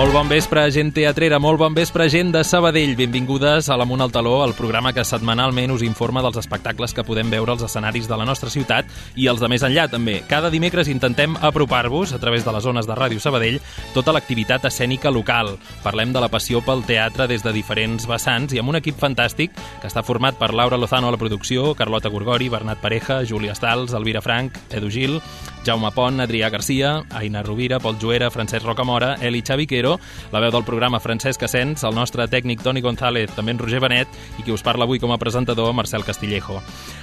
Molt bon vespre, gent teatrera, molt bon vespre, gent de Sabadell. Benvingudes a l'Amunt al Taló, el programa que setmanalment us informa dels espectacles que podem veure als escenaris de la nostra ciutat i els de més enllà, també. Cada dimecres intentem apropar-vos, a través de les zones de Ràdio Sabadell, tota l'activitat escènica local. Parlem de la passió pel teatre des de diferents vessants i amb un equip fantàstic que està format per Laura Lozano a la producció, Carlota Gorgori, Bernat Pareja, Júlia Stals, Elvira Frank, Edu Gil, Jaume Pont, Adrià Garcia, Aina Rovira, Pol Juera, Francesc Rocamora, Eli Xaviquero, la veu del programa Francesc Asens, el nostre tècnic Toni González, també en Roger Benet, i qui us parla avui com a presentador, Marcel Castillejo.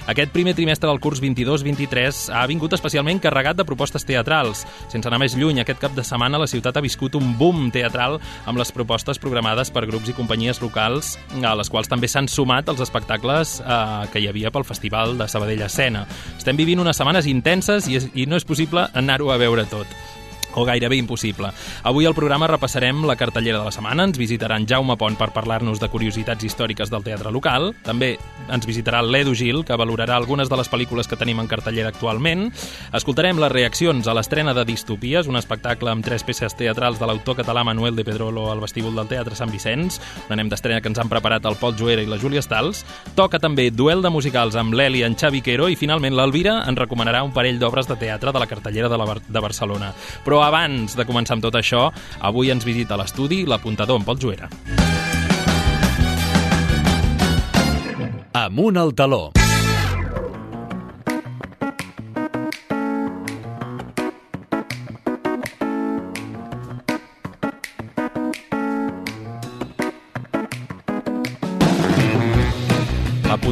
Aquest primer trimestre del curs 22-23 ha vingut especialment carregat de propostes teatrals. Sense anar més lluny, aquest cap de setmana la ciutat ha viscut un boom teatral amb les propostes programades per grups i companyies locals, a les quals també s'han sumat els espectacles eh, que hi havia pel Festival de Sabadell Escena. Estem vivint unes setmanes intenses i, és, i no és possible anar-ho a veure tot o gairebé impossible. Avui al programa repassarem la cartellera de la setmana, ens visitaran Jaume Pont per parlar-nos de curiositats històriques del teatre local, també ens visitarà l'Edu Gil, que valorarà algunes de les pel·lícules que tenim en cartellera actualment, escoltarem les reaccions a l'estrena de Distopies, un espectacle amb tres peces teatrals de l'autor català Manuel de Pedrolo al vestíbul del Teatre Sant Vicenç, un anem d'estrena que ens han preparat el Pol Joera i la Júlia Stals, toca també duel de musicals amb l'Eli en Xavi Quero i finalment l'Elvira en recomanarà un parell d'obres de teatre de la cartellera de, la Bar de Barcelona. Però abans de començar amb tot això, avui ens visita l'estudi l'apuntador en Pol Juera. Amunt al taló.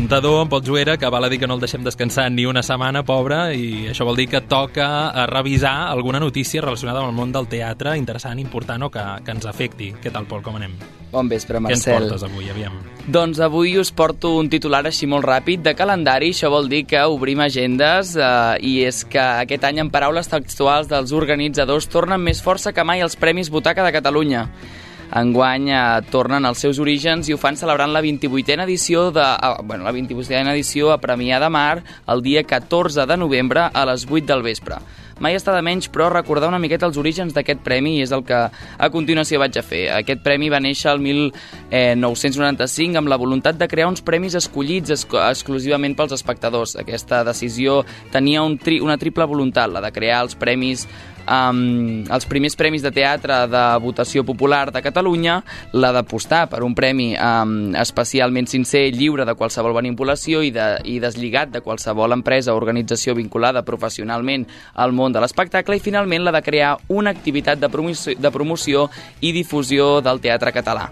L'apuntador, en Pol Juera, que val a dir que no el deixem descansar ni una setmana, pobre, i això vol dir que toca a revisar alguna notícia relacionada amb el món del teatre, interessant, important o que, que ens afecti. Què tal, Pol, com anem? Bon vespre, Què ens Marcel. portes avui, aviam? Doncs avui us porto un titular així molt ràpid de calendari, això vol dir que obrim agendes eh, i és que aquest any en paraules textuals dels organitzadors tornen més força que mai els Premis Butaca de Catalunya. Enguany eh, tornen als seus orígens i ho fan celebrant la 28a edició de, eh, bueno, la 28a edició a Premià de Mar el dia 14 de novembre a les 8 del vespre. Mai està de menys, però, recordar una miqueta els orígens d'aquest premi i és el que a continuació vaig a fer. Aquest premi va néixer el 1995 amb la voluntat de crear uns premis escollits ex exclusivament pels espectadors. Aquesta decisió tenia un tri una triple voluntat, la de crear els premis um, els primers premis de teatre de votació popular de Catalunya, la d'apostar per un premi um, especialment sincer, lliure de qualsevol manipulació i, de, i deslligat de qualsevol empresa o organització vinculada professionalment al món de l'espectacle i finalment la de crear una activitat de promoció, de promoció i difusió del teatre català.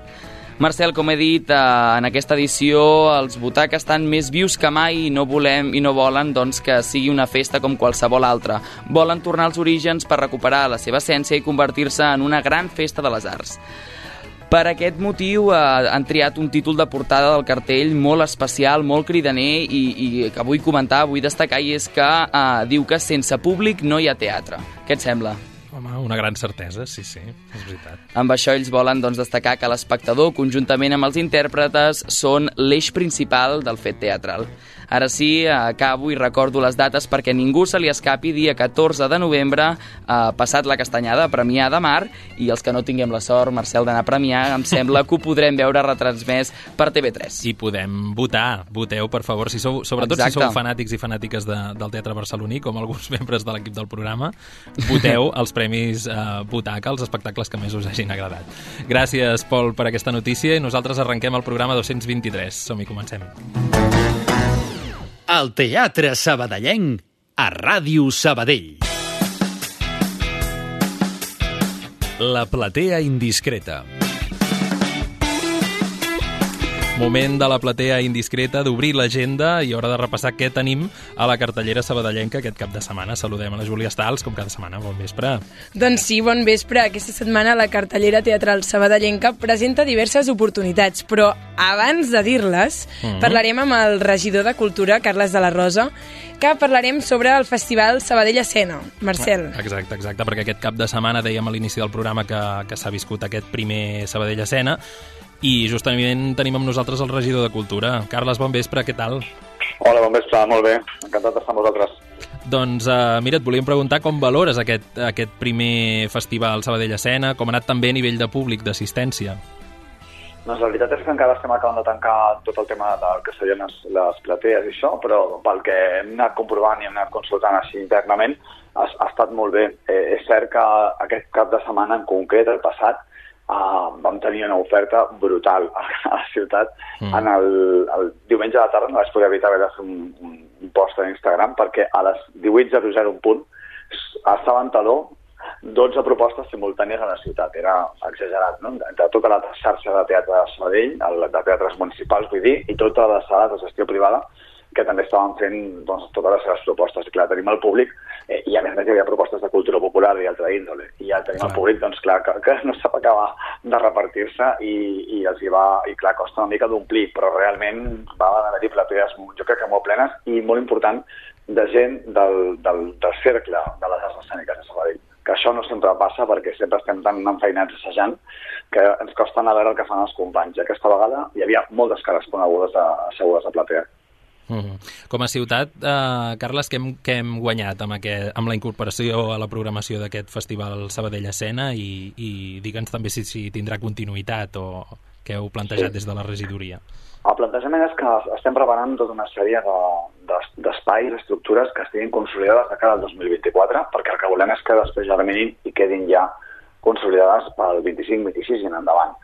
Marcel, com he dit, eh, en aquesta edició els butacs estan més vius que mai i no volem i no volen doncs, que sigui una festa com qualsevol altra. Volen tornar als orígens per recuperar la seva essència i convertir-se en una gran festa de les arts. Per aquest motiu eh, han triat un títol de portada del cartell molt especial, molt cridaner i, i que vull comentar, vull destacar i és que eh, diu que sense públic no hi ha teatre. Què et sembla? Home, una gran certesa, sí, sí, és veritat. Amb això ells volen doncs, destacar que l'espectador, conjuntament amb els intèrpretes, són l'eix principal del fet teatral. Ara sí, acabo i recordo les dates perquè ningú se li escapi dia 14 de novembre, eh, passat la castanyada a Premià de Mar, i els que no tinguem la sort, Marcel, d'anar a Premià, em sembla que ho podrem veure retransmès per TV3. I podem votar. Voteu, per favor, si sou, sobretot Exacte. si sou fanàtics i fanàtiques de, del teatre barceloní, com alguns membres de l'equip del programa, voteu els premis eh, Butaca, els espectacles que més us hagin agradat. Gràcies, Pol, per aquesta notícia i nosaltres arrenquem el programa 223. Som-hi, comencem. El Teatre Sabadellenc a Ràdio Sabadell. La platea indiscreta. Moment de la platea indiscreta, d'obrir l'agenda i hora de repassar què tenim a la cartellera sabadellenca aquest cap de setmana. Saludem a la Júlia Stals, com cada setmana. Bon vespre. Doncs sí, bon vespre. Aquesta setmana la cartellera teatral sabadellenca presenta diverses oportunitats, però abans de dir-les, Mhm. parlarem amb el regidor de Cultura, Carles de la Rosa, que parlarem sobre el Festival Sabadell Escena. Marcel. Exacte, exacte, perquè aquest cap de setmana dèiem a l'inici del programa que, que s'ha viscut aquest primer Sabadell Escena i justament tenim amb nosaltres el regidor de Cultura. Carles, bon vespre, què tal? Hola, bon vespre, molt bé. Encantat d'estar amb vosaltres. Doncs, uh, mira, et volíem preguntar com valores aquest, aquest primer festival Sabadell Escena, com ha anat també a nivell de públic, d'assistència? Doncs la veritat és que encara estem acabant de tancar tot el tema del que serien les, les platees i això, però pel que hem anat comprovant i hem anat consultant així internament, ha, ha estat molt bé. Eh, és cert que aquest cap de setmana en concret, el passat, uh, vam tenir una oferta brutal a, a la ciutat. Mm. En el, el diumenge de la tarda no vaig poder evitar haver de fer un, un post a Instagram perquè a les 18.00 un punt estava en taló 12 propostes simultànies a la ciutat. Era exagerat, no? De tota la xarxa de teatre de Sabadell, el, de teatres municipals, vull dir, i totes les sales de gestió privada que també estaven fent doncs, totes les seves propostes. I clar, tenim el públic, eh, i a més a més hi havia propostes de cultura popular i altra índole. I ja tenim clar. el públic, doncs clar, que, que no sap acabar de repartir-se i, i els hi va, i clar, costa una mica d'omplir, però realment va haver-hi platees, jo crec que molt plenes i molt important de gent del, del, del cercle de les arts escèniques de Sabadell que això no sempre passa perquè sempre estem tan enfeinats assajant que ens costa anar a veure el que fan els companys. I aquesta vegada hi havia moltes cares conegudes de, assegudes a platea. Mm -hmm. Com a ciutat, eh, Carles, què hem, què hem guanyat amb, aquest, amb la incorporació a la programació d'aquest festival Sabadell Escena i, i digue'ns també si, si tindrà continuïtat o què heu plantejat sí. des de la regidoria? El plantejament és que estem preparant tota una sèrie d'espais, de, estructures que estiguin consolidades de cara al 2024, perquè el que volem és que després germinin i quedin ja consolidades pel 25, 26 i en endavant.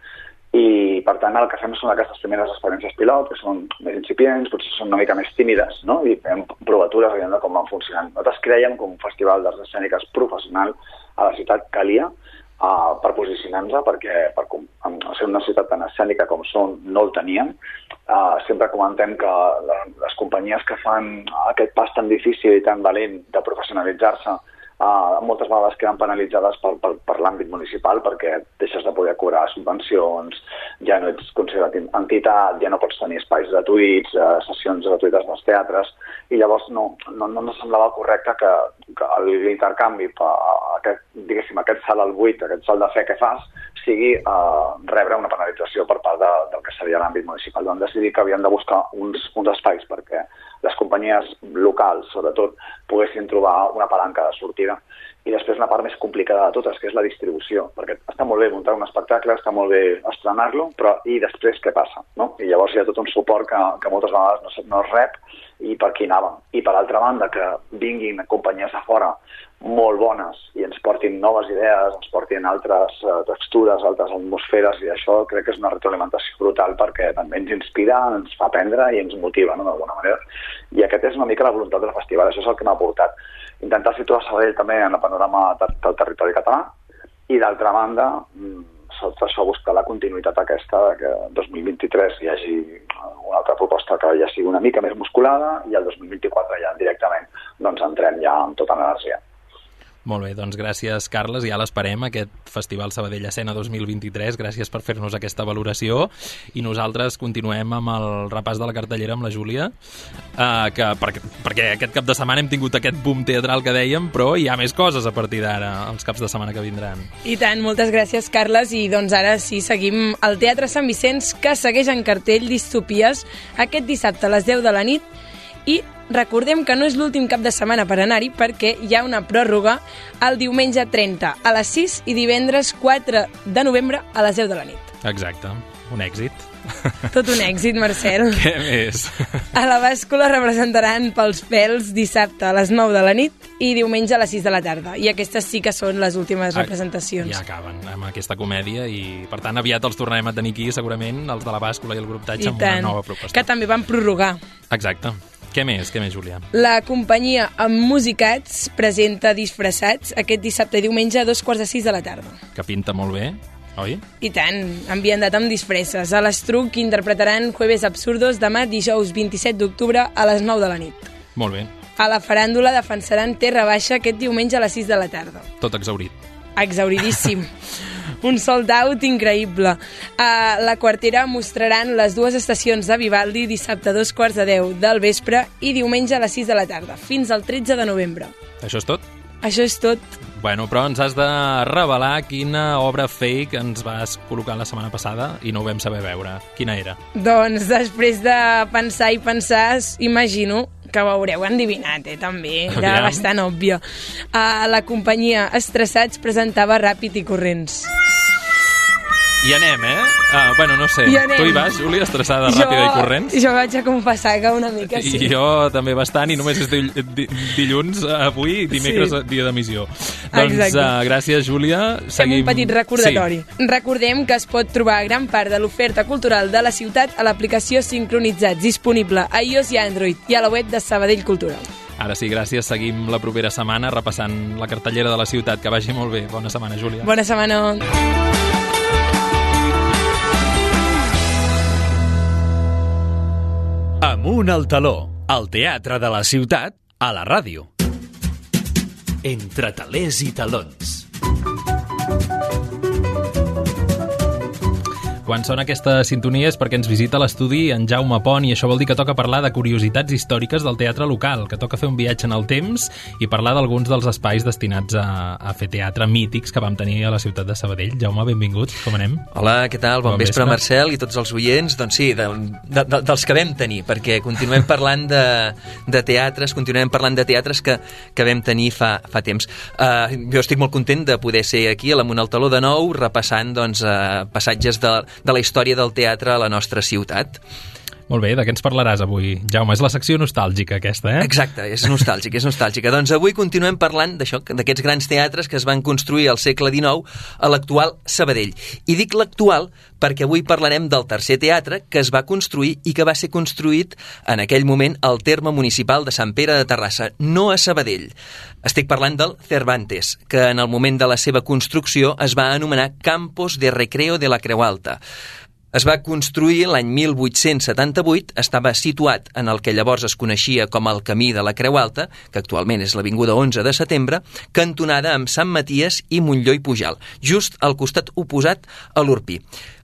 I, per tant, el que fem són aquestes primeres experiències pilot, que són més incipients, potser són una mica més tímides, no? i fem provatures veient com van funcionant. Nosaltres creiem que un festival d'arts escèniques professional a la ciutat calia, uh, per posicionar-nos, perquè per, ser una ciutat tan escènica com són no el teníem. Uh, sempre comentem que les companyies que fan aquest pas tan difícil i tan valent de professionalitzar-se uh, moltes vegades queden penalitzades per, per, per l'àmbit municipal perquè deixes de poder cobrar subvencions, ja no ets considerat entitat, ja no pots tenir espais gratuïts, uh, sessions gratuïtes dels teatres, i llavors no, no, no ens semblava correcte que, que l'intercanvi, aquest, diguéssim, aquest salt al buit, aquest salt de fe que fas, sigui uh, rebre una penalització per part de, del que seria l'àmbit municipal. Vam decidir que havien de buscar uns, uns espais perquè les companyies locals, sobretot, poguessin trobar una palanca de sortida. I després una part més complicada de totes, que és la distribució, perquè està molt bé muntar un espectacle, està molt bé estrenar-lo, però i després què passa? No? I llavors hi ha tot un suport que, que moltes vegades no, no es rep i per qui anàvem. I per altra banda, que vinguin companyies de fora molt bones i ens portin noves idees, ens portin altres uh, textures, altres atmosferes, i això crec que és una retroalimentació brutal perquè també ens inspira, ens fa aprendre i ens motiva, no?, d'alguna manera. I aquest és una mica la voluntat del festival, això és el que m'ha portat. Intentar situar Sabadell també en el panorama del territori català i, d'altra banda, mm, sota això buscar la continuïtat aquesta de que el 2023 hi hagi una altra proposta que ja sigui una mica més musculada i el 2024 ja directament doncs entrem ja amb tota l'energia. Molt bé, doncs gràcies, Carles. Ja l'esperem, aquest Festival Sabadell Escena 2023. Gràcies per fer-nos aquesta valoració. I nosaltres continuem amb el repàs de la cartellera amb la Júlia, uh, que, perquè, perquè aquest cap de setmana hem tingut aquest boom teatral que dèiem, però hi ha més coses a partir d'ara, els caps de setmana que vindran. I tant, moltes gràcies, Carles. I doncs ara sí, seguim al Teatre Sant Vicenç, que segueix en cartell Distopies aquest dissabte a les 10 de la nit i recordem que no és l'últim cap de setmana per anar-hi perquè hi ha una pròrroga el diumenge 30 a les 6 i divendres 4 de novembre a les 10 de la nit. Exacte, un èxit. Tot un èxit, Marcel. Què més? A la bàscula representaran pels pèls dissabte a les 9 de la nit i diumenge a les 6 de la tarda. I aquestes sí que són les últimes representacions. Ja acaben amb aquesta comèdia i, per tant, aviat els tornarem a tenir aquí, segurament, els de la bàscula i el grup Tatx, amb una nova proposta. Que també van prorrogar. Exacte. Què més, què més, Julià? La companyia amb musicats presenta disfressats aquest dissabte i diumenge a dos quarts de sis de la tarda. Que pinta molt bé, oi? I tant, ambientat amb disfresses. A l'Estruc interpretaran Jueves Absurdos demà dijous 27 d'octubre a les 9 de la nit. Molt bé. A la faràndula defensaran Terra Baixa aquest diumenge a les 6 de la tarda. Tot exaurit. Exauridíssim. un sold out increïble. A la quartera mostraran les dues estacions de Vivaldi dissabte a dos quarts de deu del vespre i diumenge a les 6 de la tarda, fins al 13 de novembre. Això és tot? Això és tot. Bueno, però ens has de revelar quina obra fake ens vas col·locar la setmana passada i no ho vam saber veure. Quina era? Doncs després de pensar i pensar, imagino que ho haureu endivinat, eh, també. Era Aviam. bastant òbvia. Uh, la companyia Estressats presentava Ràpid i Corrents. I anem, eh? Uh, bueno, no sé. Tu hi vas, Júlia, estressada, ràpida i corrents? Jo vaig a confessar que una mica sí. I jo també bastant, i només és dill di dilluns, avui, dimecres, Sí. dia d'emissió. Doncs uh, gràcies, Júlia. Fem Seguim... un petit recordatori. Sí. Recordem que es pot trobar gran part de l'oferta cultural de la ciutat a l'aplicació Sincronitzats, disponible a iOS i Android, i a la web de Sabadell Cultural. Ara sí, gràcies. Seguim la propera setmana repassant la cartellera de la ciutat. Que vagi molt bé. Bona setmana, Júlia. Bona setmana. Amunt al taló, al teatre de la ciutat, a la ràdio. Entre talers i talons. Quan sona aquesta sintonia és perquè ens visita a l'estudi en Jaume Pont i això vol dir que toca parlar de curiositats històriques del teatre local, que toca fer un viatge en el temps i parlar d'alguns dels espais destinats a, a fer teatre mítics que vam tenir a la ciutat de Sabadell. Jaume, benvingut, com anem? Hola, què tal? Bon, Bon vespre, vespre. Marcel, i tots els oients. Doncs sí, de, de, de, dels que vam tenir, perquè continuem parlant de, de teatres, continuem parlant de teatres que, que vam tenir fa, fa temps. Uh, jo estic molt content de poder ser aquí a la Munt al Taló de nou, repassant doncs, uh, passatges de, de la història del teatre a la nostra ciutat. Molt bé, de què ens parlaràs avui? Jaume, és la secció nostàlgica aquesta, eh? Exacte, és nostàlgic, és nostàlgica. Doncs avui continuem parlant d'això, d'aquests grans teatres que es van construir al segle XIX a l'actual Sabadell. I dic l'actual perquè avui parlarem del tercer teatre que es va construir i que va ser construït en aquell moment al terme municipal de Sant Pere de Terrassa, no a Sabadell. Estic parlant del Cervantes, que en el moment de la seva construcció es va anomenar Campos de Recreo de la Creu Alta. Es va construir l'any 1878, estava situat en el que llavors es coneixia com el Camí de la Creu Alta, que actualment és l'Avinguda 11 de setembre, cantonada amb Sant Maties i Montlló i Pujal, just al costat oposat a l'Urpí.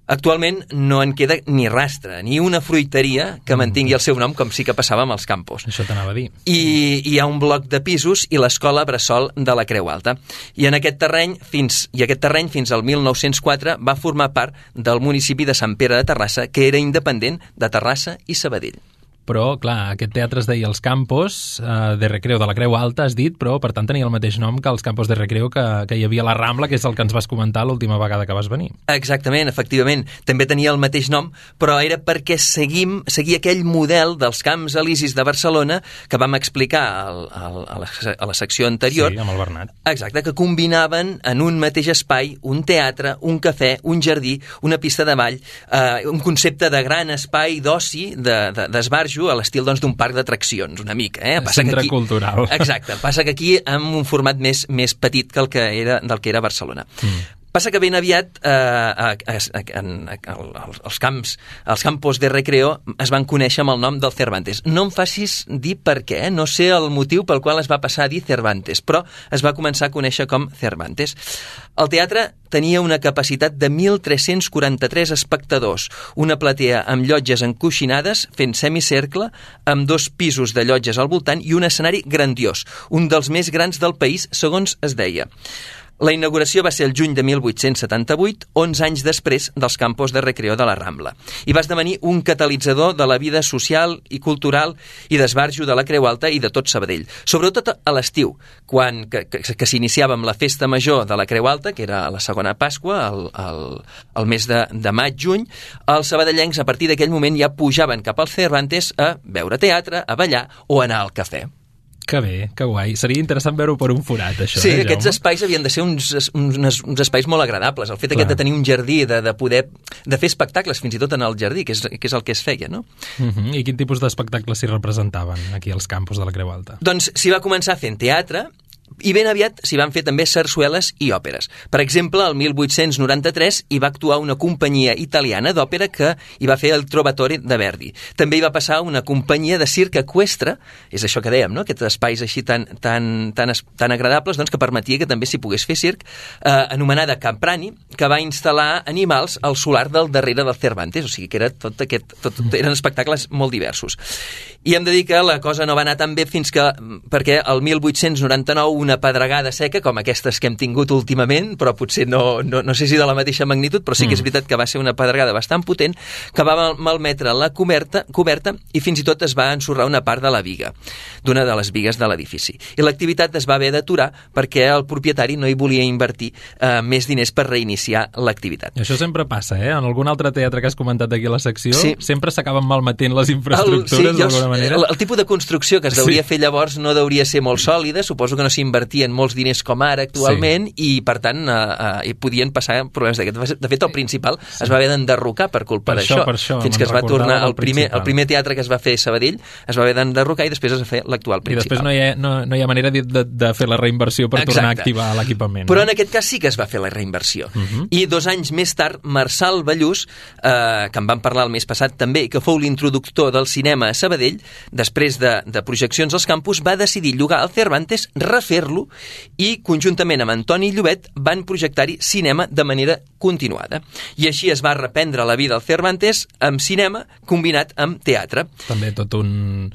Actualment no en queda ni rastre, ni una fruiteria que mantingui el seu nom, com sí que passava amb els campos. Això t'anava a dir. I hi ha un bloc de pisos i l'escola Bressol de la Creu Alta. I en aquest terreny fins i aquest terreny fins al 1904 va formar part del municipi de Sant Pere de Terrassa, que era independent de Terrassa i Sabadell. Però, clar, aquest teatre es deia els Campos eh, de Recreo de la Creu Alta, has dit, però per tant tenia el mateix nom que els Campos de Recreo que, que hi havia a la Rambla, que és el que ens vas comentar l'última vegada que vas venir. Exactament, efectivament. També tenia el mateix nom, però era perquè seguim, seguia aquell model dels Camps Elisis de Barcelona que vam explicar al, al, a, la, a la secció anterior. Sí, amb el Bernat. Exacte, que combinaven en un mateix espai un teatre, un cafè, un jardí, una pista de ball, eh, un concepte de gran espai d'oci, d'esbarjo, de, d'esbarjo, a l'estil doncs, d'un parc d'atraccions, una mica. Eh? Centre cultural. Exacte, passa que aquí amb un format més, més petit que el que era, del que era Barcelona. Mm. Passa que ben aviat eh, a, a, en, a, a, els camps, els campos de recreo es van conèixer amb el nom del Cervantes. No em facis dir per què, eh? no sé el motiu pel qual es va passar a dir Cervantes, però es va començar a conèixer com Cervantes. El teatre tenia una capacitat de 1.343 espectadors, una platea amb llotges encoixinades fent semicercle, amb dos pisos de llotges al voltant i un escenari grandiós, un dels més grans del país, segons es deia. La inauguració va ser el juny de 1878, 11 anys després dels campos de recreo de la Rambla, i va esdevenir un catalitzador de la vida social i cultural i d'esbarjo de la Creu Alta i de tot Sabadell. Sobretot a l'estiu, quan que, que, que s'iniciava amb la festa major de la Creu Alta, que era la segona Pasqua, el, el, el mes de, de maig-juny, els sabadellencs a partir d'aquell moment ja pujaven cap al Cervantes a veure teatre, a ballar o anar al cafè. Que bé, que guai. Seria interessant veure-ho per un forat, això, Sí, eh, aquests Jaume? espais havien de ser uns, uns, uns espais molt agradables. El fet Clar. aquest de tenir un jardí, de, de poder de fer espectacles fins i tot en el jardí, que és, que és el que es feia, no? Uh -huh. I quin tipus d'espectacles s'hi representaven aquí als campus de la Creu Alta? Doncs s'hi va començar fent teatre i ben aviat s'hi van fer també sarsueles i òperes. Per exemple, el 1893 hi va actuar una companyia italiana d'òpera que hi va fer el Trovatore de Verdi. També hi va passar una companyia de circ equestre, és això que dèiem, no? aquests espais així tan, tan, tan, tan agradables doncs, que permetia que també s'hi pogués fer circ, eh, anomenada Camprani, que va instal·lar animals al solar del darrere del Cervantes, o sigui que era tot aquest, tot, eren espectacles molt diversos. I hem de dir que la cosa no va anar tan bé fins que, perquè el 1899 una pedregada seca, com aquestes que hem tingut últimament, però potser no, no, no sé si de la mateixa magnitud, però sí que és Mm. veritat que va ser una pedregada bastant potent, que va mal- malmetre la coberta, coberta i fins i tot es va ensorrar una part de la viga, d'una de les vigues de l'edifici. I l'activitat es va haver d'aturar perquè el propietari no hi volia invertir eh, més diners per reiniciar l'activitat. Això sempre passa, eh? En algun altre teatre que has comentat aquí a la secció, Sí. sempre s'acaben malmetent les infraestructures jo- d'alguna manera. El, el tipus de construcció que es deuria Sí. fer llavors no deuria ser molt sòlida, suposo que no s'invertien molts diners com ara actualment i per tant eh, eh, podien passar problemes d'aquest. De fet el principal es va haver d'enderrocar per culpa d'això, fins que es va tornar el primer, el primer teatre que es va fer a Sabadell es va haver d'enderrocar i després es va fer l'actual I principal. després no hi ha, no, no hi ha manera de, de, de fer la reinversió per tornar a Exacte. activar l'equipament. Però no? en aquest cas sí que es va fer la reinversió. Mhm. I dos anys més tard, Marçal Ballús, eh, que en vam parlar el mes passat també, i que fou l'introductor del cinema a Sabadell, després de, de projeccions als campus, va decidir llogar el Cervantes, refer-lo, i conjuntament amb Antoni Llobet van projectar-hi cinema de manera continuada. I així es va reprendre la vida al Cervantes amb cinema combinat amb teatre. També tot un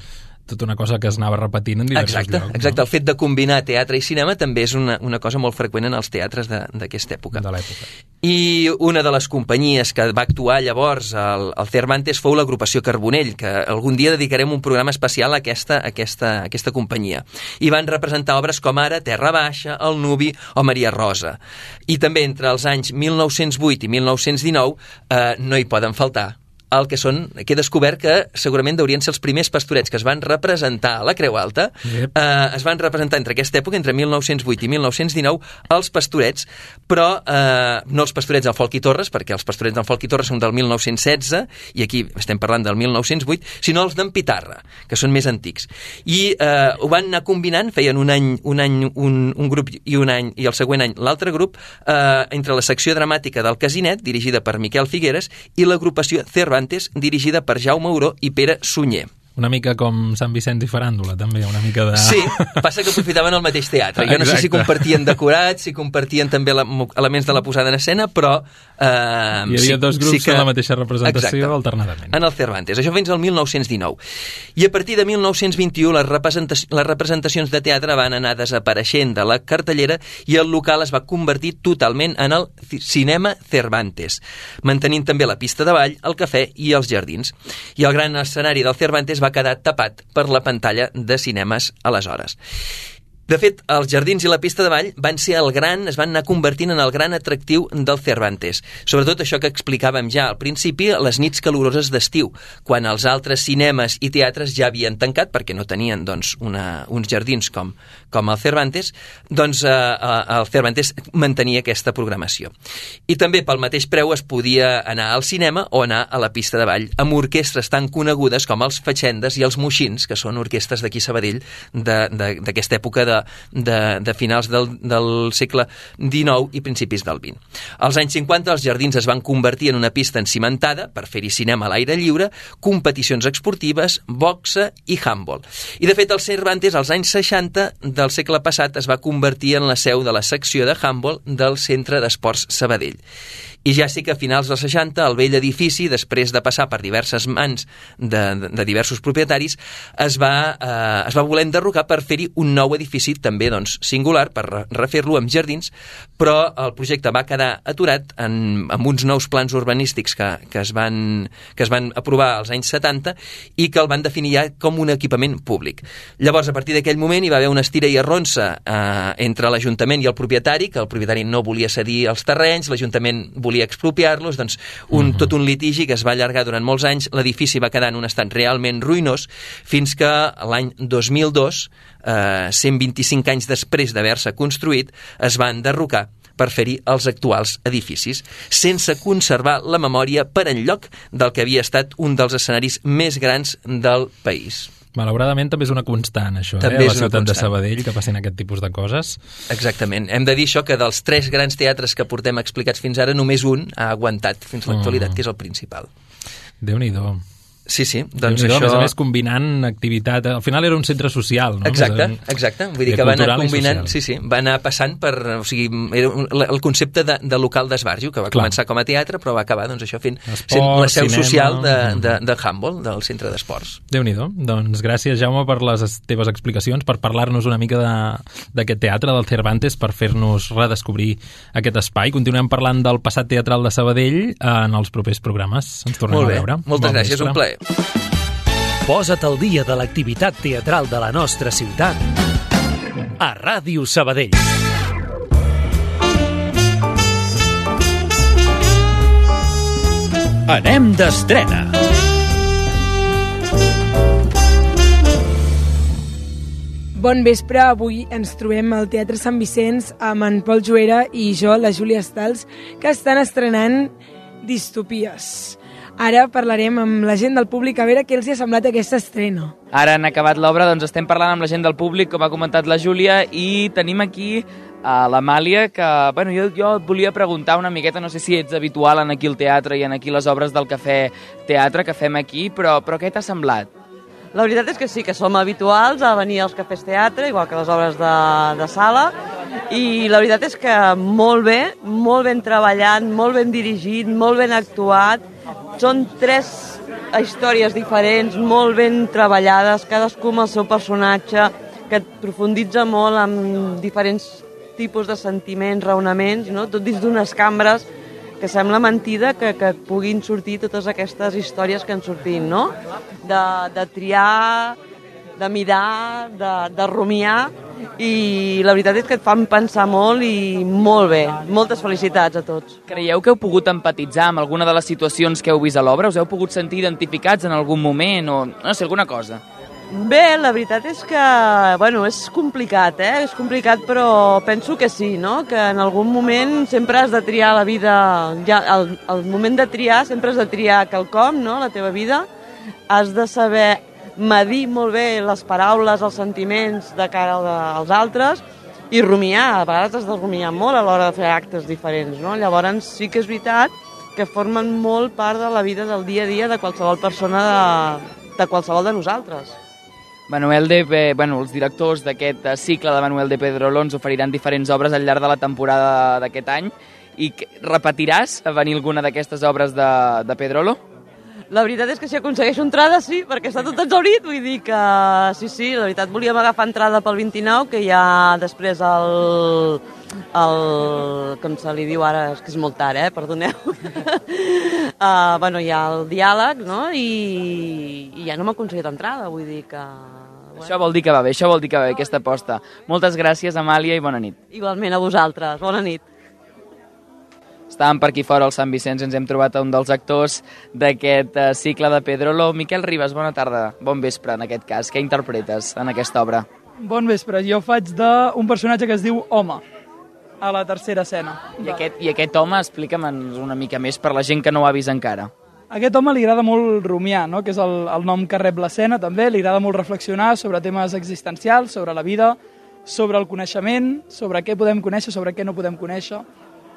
tota una cosa que es anava repetint en diversos Exacte, llocs. exacte. El fet de combinar teatre i cinema també és una, una cosa molt freqüent en els teatres de- d'aquesta època. No? De l'època. I una de les companyies que va actuar llavors al, al Cervantes fou l'agrupació Carbonell, que algun dia dedicarem un programa especial a aquesta, a aquesta, a aquesta companyia. I van representar obres com ara Terra Baixa, El Nubi o Maria Rosa. I també entre els anys 1908 i 1919 eh, no hi poden faltar el que són, que he descobert que segurament deurien ser els primers pastorets que es van representar a la Creu Alta, Yep. eh, es van representar entre aquesta època, entre 1908 i 1919, els pastorets, però eh, no els pastorets del Folc i Torres, perquè els pastorets del Folc i Torres són del 1916, i aquí estem parlant del 1908, sinó els d'en Pitarra, que són més antics. I eh, ho van anar combinant, feien un any un, any, un, un grup i un any i el següent any l'altre grup, eh, entre la secció dramàtica del Casinet, dirigida per Miquel Figueres, i l'agrupació Cervantes, dirigida per Jaume Auró i Pere Sunyer. Una mica com Sant Vicenç i Faràndula, també, una mica de... Sí, passa que aprofitaven el mateix teatre. Jo no sé si Exacte. compartien decorats, si compartien també elements de la posada en escena, però... Eh, Hi havia dos grups en la mateixa representació alternadament. En el Cervantes. Això fins al 1919. I a partir de 1921 les, representa les representacions de teatre van anar desapareixent de la cartellera i el local es va convertir totalment en el ci- cinema Cervantes, mantenint també la pista de ball, el cafè i els jardins. I el gran escenari del Cervantes va quedar tapat per la pantalla de cinemes aleshores. De fet, els jardins i la pista de ball van ser el gran, es van anar convertint en el gran atractiu del Cervantes. Sobretot això que explicàvem ja al principi, les nits caloroses d'estiu, quan els altres cinemes i teatres ja havien tancat perquè no tenien doncs, una, uns jardins com, com el Cervantes, doncs eh, eh, el Cervantes mantenia aquesta programació. I també pel mateix preu es podia anar al cinema o anar a la pista de ball amb orquestres tan conegudes com els Fatxendes i els Moixins, que són orquestres d'aquí Sabadell de- de- d'aquesta època de, de, de finals del, del segle XIX i principis del XX. Als anys 50 els jardins es van convertir en una pista encimentada per fer-hi cinema a l'aire lliure, competicions esportives, boxa i handball. I de fet el Cervantes als anys 60 del segle passat es va convertir en la seu de la secció de handball del Centre d'Esports Sabadell. I ja sí que a finals dels 60 el vell edifici, després de passar per diverses mans de, de, de diversos propietaris, es va, eh, es va voler enderrocar per fer-hi un nou edifici també doncs, singular, per re- refer-lo amb jardins, però el projecte va quedar aturat en, amb uns nous plans urbanístics que, que, es van, que es van aprovar als anys 70 i que el van definir ja com un equipament públic. Llavors, a partir d'aquell moment hi va haver una estira i arronsa eh, entre l'Ajuntament i el propietari, que el propietari no volia cedir els terrenys, l'Ajuntament volia expropiar-los, doncs un, tot un litigi que es va allargar durant molts anys, l'edifici va quedar en un estat realment ruïnós, fins que l'any 2002, eh, 125 anys després d'haver-se construït, es va enderrocar per fer-hi els actuals edificis, sense conservar la memòria per enlloc del que havia estat un dels escenaris més grans del país. Malauradament també és una constant, això, També eh? a la ciutat de. Sabadell, que passin aquest tipus de coses. Exactament. Hem de dir això que dels tres grans teatres que portem explicats fins ara, només un ha aguantat fins a l'actualitat, Mm. que és el principal. Déu-n'hi-do. Sí, sí, Doncs això... A més a més, combinant activitat... Al final era un centre social, no? Exacte, exacte. Vull dir de que va anar combinant... Sí, sí, va anar passant per... O sigui, era un, el concepte de, de local d'esbarjo, que va Clar. començar com a teatre, però va acabar doncs, això fent Esport, sent la seu cinema. social de, Mm. de, de Humboldt, del centre d'esports. déu nhi Doncs gràcies, Jaume, per les es- teves explicacions, per parlar-nos una mica de- d'aquest teatre, del Cervantes, per fer-nos redescobrir aquest espai. Continuem parlant del passat teatral de Sabadell en els propers programes. Ens tornem Molt a bé, veure. moltes Bon gràcies, vespre. un plaer. Posa't al dia de l'activitat teatral de la nostra ciutat a Ràdio Sabadell. Anem d'estrena. Bon vespre, avui ens trobem al Teatre Sant Vicenç amb en Pol Juera i jo, la Júlia Stals, que estan estrenant Distopies. Ara parlarem amb la gent del públic a veure què els hi ha semblat aquesta estrena. Ara han acabat l'obra, doncs estem parlant amb la gent del públic, com ha comentat la Júlia, i tenim aquí a l'Amàlia, que bueno, jo, jo et volia preguntar una miqueta, no sé si ets habitual en aquí el teatre i en aquí les obres del Cafè Teatre que fem aquí, però, però què t'ha semblat? La veritat és que sí, que som habituals a venir als cafès teatre, igual que les obres de, de sala, i la veritat és que molt bé, molt ben treballat, molt ben dirigit, molt ben actuat. Són tres històries diferents, molt ben treballades, cadascú amb el seu personatge, que et profunditza molt en diferents tipus de sentiments, raonaments, no? tot dins d'unes cambres que sembla mentida que, que puguin sortir totes aquestes històries que han sortit, no? De, de triar, de mirar, de, de rumiar, i la veritat és que et fan pensar molt i molt bé. Moltes felicitats a tots. Creieu que heu pogut empatitzar amb alguna de les situacions que heu vist a l'obra? Us heu pogut sentir identificats en algun moment o no sé, alguna cosa? Bé, la veritat és que, bueno, és complicat, eh? És complicat, però penso que sí, no? Que en algun moment sempre has de triar la vida... Ja, el, el moment de triar, sempre has de triar quelcom, no?, la teva vida. Has de saber medir molt bé les paraules, els sentiments de cara als altres i rumiar. A vegades has de rumiar molt a l'hora de fer actes diferents, no? Llavors sí que és veritat que formen molt part de la vida del dia a dia de qualsevol persona de, de qualsevol de nosaltres. Manuel de... Pe- Bueno, els directors d'aquest eh, cicle de Manuel de Pedrolo ens oferiran diferents obres al llarg de la temporada d'aquest any i repetiràs venir alguna d'aquestes obres de, de Pedrolo? La veritat és que si aconsegueixo entrada, sí, perquè està tot exaurit, vull dir que sí, sí, la veritat volíem agafar entrada pel 29, que hi ha després el, el com se li diu ara, és que és molt tard, eh, perdoneu. uh, bueno, hi ha el diàleg, no?, i, i ja no m'ha aconseguit entrada, vull dir que... Això vol dir que va bé, això vol dir que va bé, aquesta aposta. Moltes gràcies, Amàlia, i bona nit. Igualment a vosaltres, bona nit. Estàvem per aquí fora al Sant Vicenç, ens hem trobat a un dels actors d'aquest eh, cicle de Pedrolo. Miquel Ribas, bona tarda, bon vespre en aquest cas. Què interpretes en aquesta obra? Bon vespre, jo faig d'un personatge que es diu Home, a la tercera escena. I aquest, i aquest home, explica'm una mica més per la gent que no ho ha vist encara. A aquest home li agrada molt rumiar, no? que és el, el nom que rep l'escena també, li agrada molt reflexionar sobre temes existencials, sobre la vida, sobre el coneixement, sobre què podem conèixer, sobre què no podem conèixer.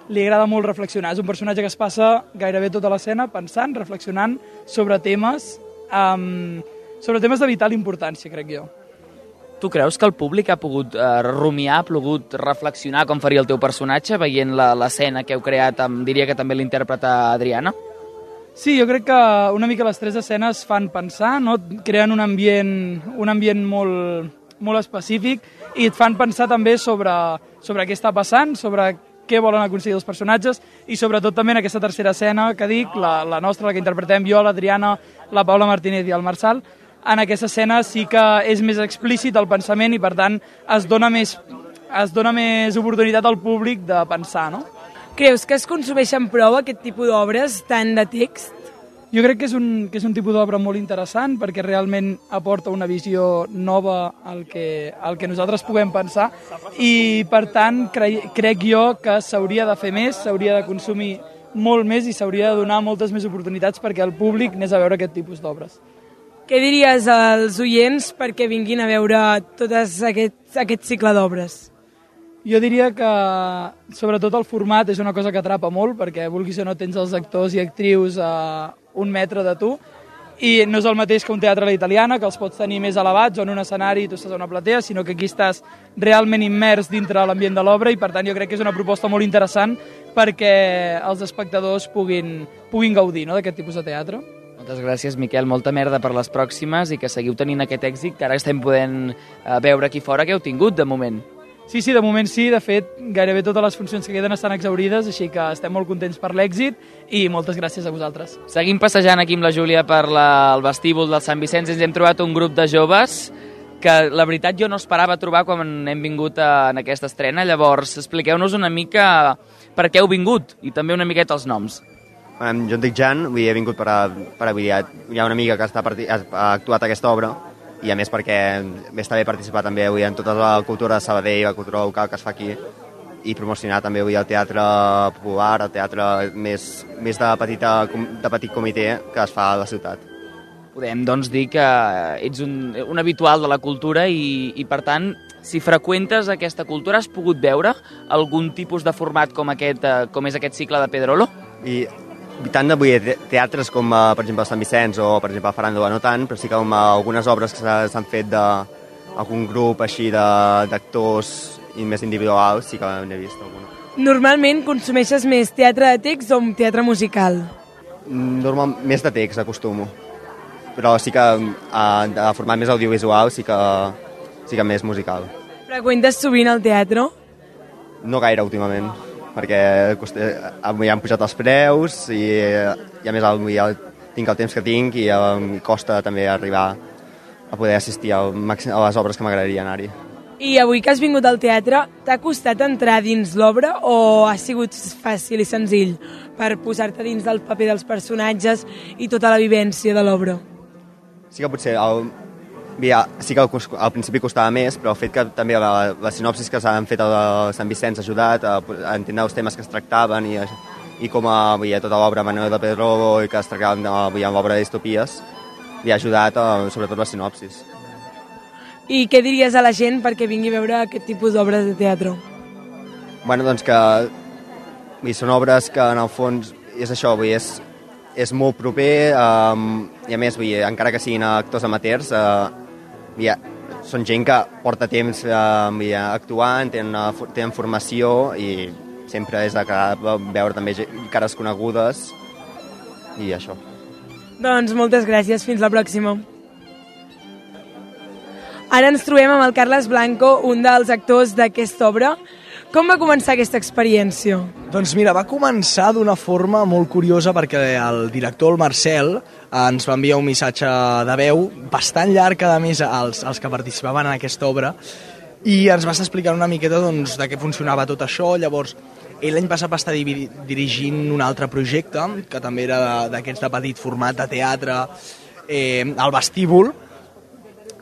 Li agrada molt reflexionar, és un personatge que es passa gairebé tota l'escena pensant, reflexionant sobre temes, um, sobre temes de vital importància, crec jo. Tu creus que el públic ha pogut eh, rumiar, ha pogut reflexionar com faria el teu personatge veient la- l'escena que heu creat amb, diria que també l'interpreta Adriana? Sí, jo crec que una mica les tres escenes fan pensar, no? creen un ambient, un ambient molt, molt específic i et fan pensar també sobre, sobre què està passant, sobre què volen aconseguir els personatges i sobretot també en aquesta tercera escena que dic, la, la nostra, la que interpretem jo, l'Adriana, la Paula Martínez i el Marçal, en aquesta escena sí que és més explícit el pensament i per tant es dona més, es dona més oportunitat al públic de pensar, no? Creus que es consumeixen prou aquest tipus d'obres, tant de text? Jo crec que és un, que és un tipus d'obra molt interessant perquè realment aporta una visió nova al que, al que nosaltres puguem pensar i per tant cre crec jo que s'hauria de fer més, s'hauria de consumir molt més i s'hauria de donar moltes més oportunitats perquè el públic anés a veure aquest tipus d'obres. Què diries als oients perquè vinguin a veure tot aquest, aquest cicle d'obres? Jo diria que sobretot el format és una cosa que atrapa molt perquè vulguis o no tens els actors i actrius a un metre de tu i no és el mateix que un teatre a la italiana, que els pots tenir més elevats o en un escenari i tu estàs a una platea, sinó que aquí estàs realment immers dintre l'ambient de l'obra i per tant jo crec que és una proposta molt interessant perquè els espectadors puguin, puguin gaudir no, d'aquest tipus de teatre. Moltes gràcies, Miquel. Molta merda per les pròximes i que seguiu tenint aquest èxit que ara estem podent eh, veure aquí fora que heu tingut de moment. Sí, sí, de moment sí. De fet, gairebé totes les funcions que queden estan exaurides, així que estem molt contents per l'èxit i moltes gràcies a vosaltres. Seguim passejant aquí amb la Júlia per la, el vestíbul del Sant Vicenç. Ens hem trobat un grup de joves que la veritat jo no esperava trobar quan hem vingut a, en aquesta estrena. Llavors, expliqueu-nos una mica per què heu vingut i també una miqueta els noms. Um, jo em dic Jan, he vingut per, a, per avui. Hi ha una amiga que està parti, ha, ha actuat a aquesta obra i a més perquè està bé participar també avui en tota la cultura de Sabadell, la cultura local que es fa aquí i promocionar també avui el teatre popular, el teatre més, més de, petita, de petit comitè que es fa a la ciutat. Podem, doncs, dir que ets un, un habitual de la cultura i, i, per tant, si freqüentes aquesta cultura, has pogut veure algun tipus de format com, aquest, eh, com és aquest cicle de Pedrolo? I tant de teatres com, eh, per exemple, Sant Vicenç o, per exemple, Faràndula, no tant, però sí que com algunes obres que s'han fet d'algun grup així d'actors i més individuals, sí que n'he vist alguna. Normalment consumeixes més teatre de text o teatre musical? Normal, més de text acostumo, però sí que eh, de format més audiovisual sí que, sí que més musical. Freqüentes sovint al teatre? No gaire últimament perquè avui han pujat els preus i, i a més avui ja tinc el temps que tinc i em costa també arribar a poder assistir al màxim, a les obres que m'agradaria anar-hi. I avui que has vingut al teatre, t'ha costat entrar dins l'obra o ha sigut fàcil i senzill per posar-te dins del paper dels personatges i tota la vivència de l'obra? Sí que potser el, ja, sí que al, principi costava més, però el fet que també la, la sinopsis que s'han fet a Sant Vicenç ha ajudat a, a entendre els temes que es tractaven i, i com havia ja, tota l'obra Manuel de Pedro i que es tractaven ja, l'obra de distopies li ha ajudat a, sobretot la sinopsis. I què diries a la gent perquè vingui a veure aquest tipus d'obres de teatre? Bueno, doncs que i són obres que en el fons és això, vull dir, és, és molt proper um, i a més, vull dir, encara que siguin actors amateurs, uh, ja, són gent que porta temps eh, ja, actuant, tenen, una, tenen formació i sempre és agradable veure també cares conegudes i això. Doncs moltes gràcies, fins la pròxima. Ara ens trobem amb el Carles Blanco, un dels actors d'aquesta obra. Com va començar aquesta experiència? Doncs mira, va començar d'una forma molt curiosa perquè el director, el Marcel, ens va enviar un missatge de veu bastant llarg, a més, als, als que participaven en aquesta obra, i ens va estar explicant una miqueta doncs, de què funcionava tot això. Llavors, ell l'any passat va estar dirigint un altre projecte, que també era d'aquests de petit format de teatre, eh, al vestíbul,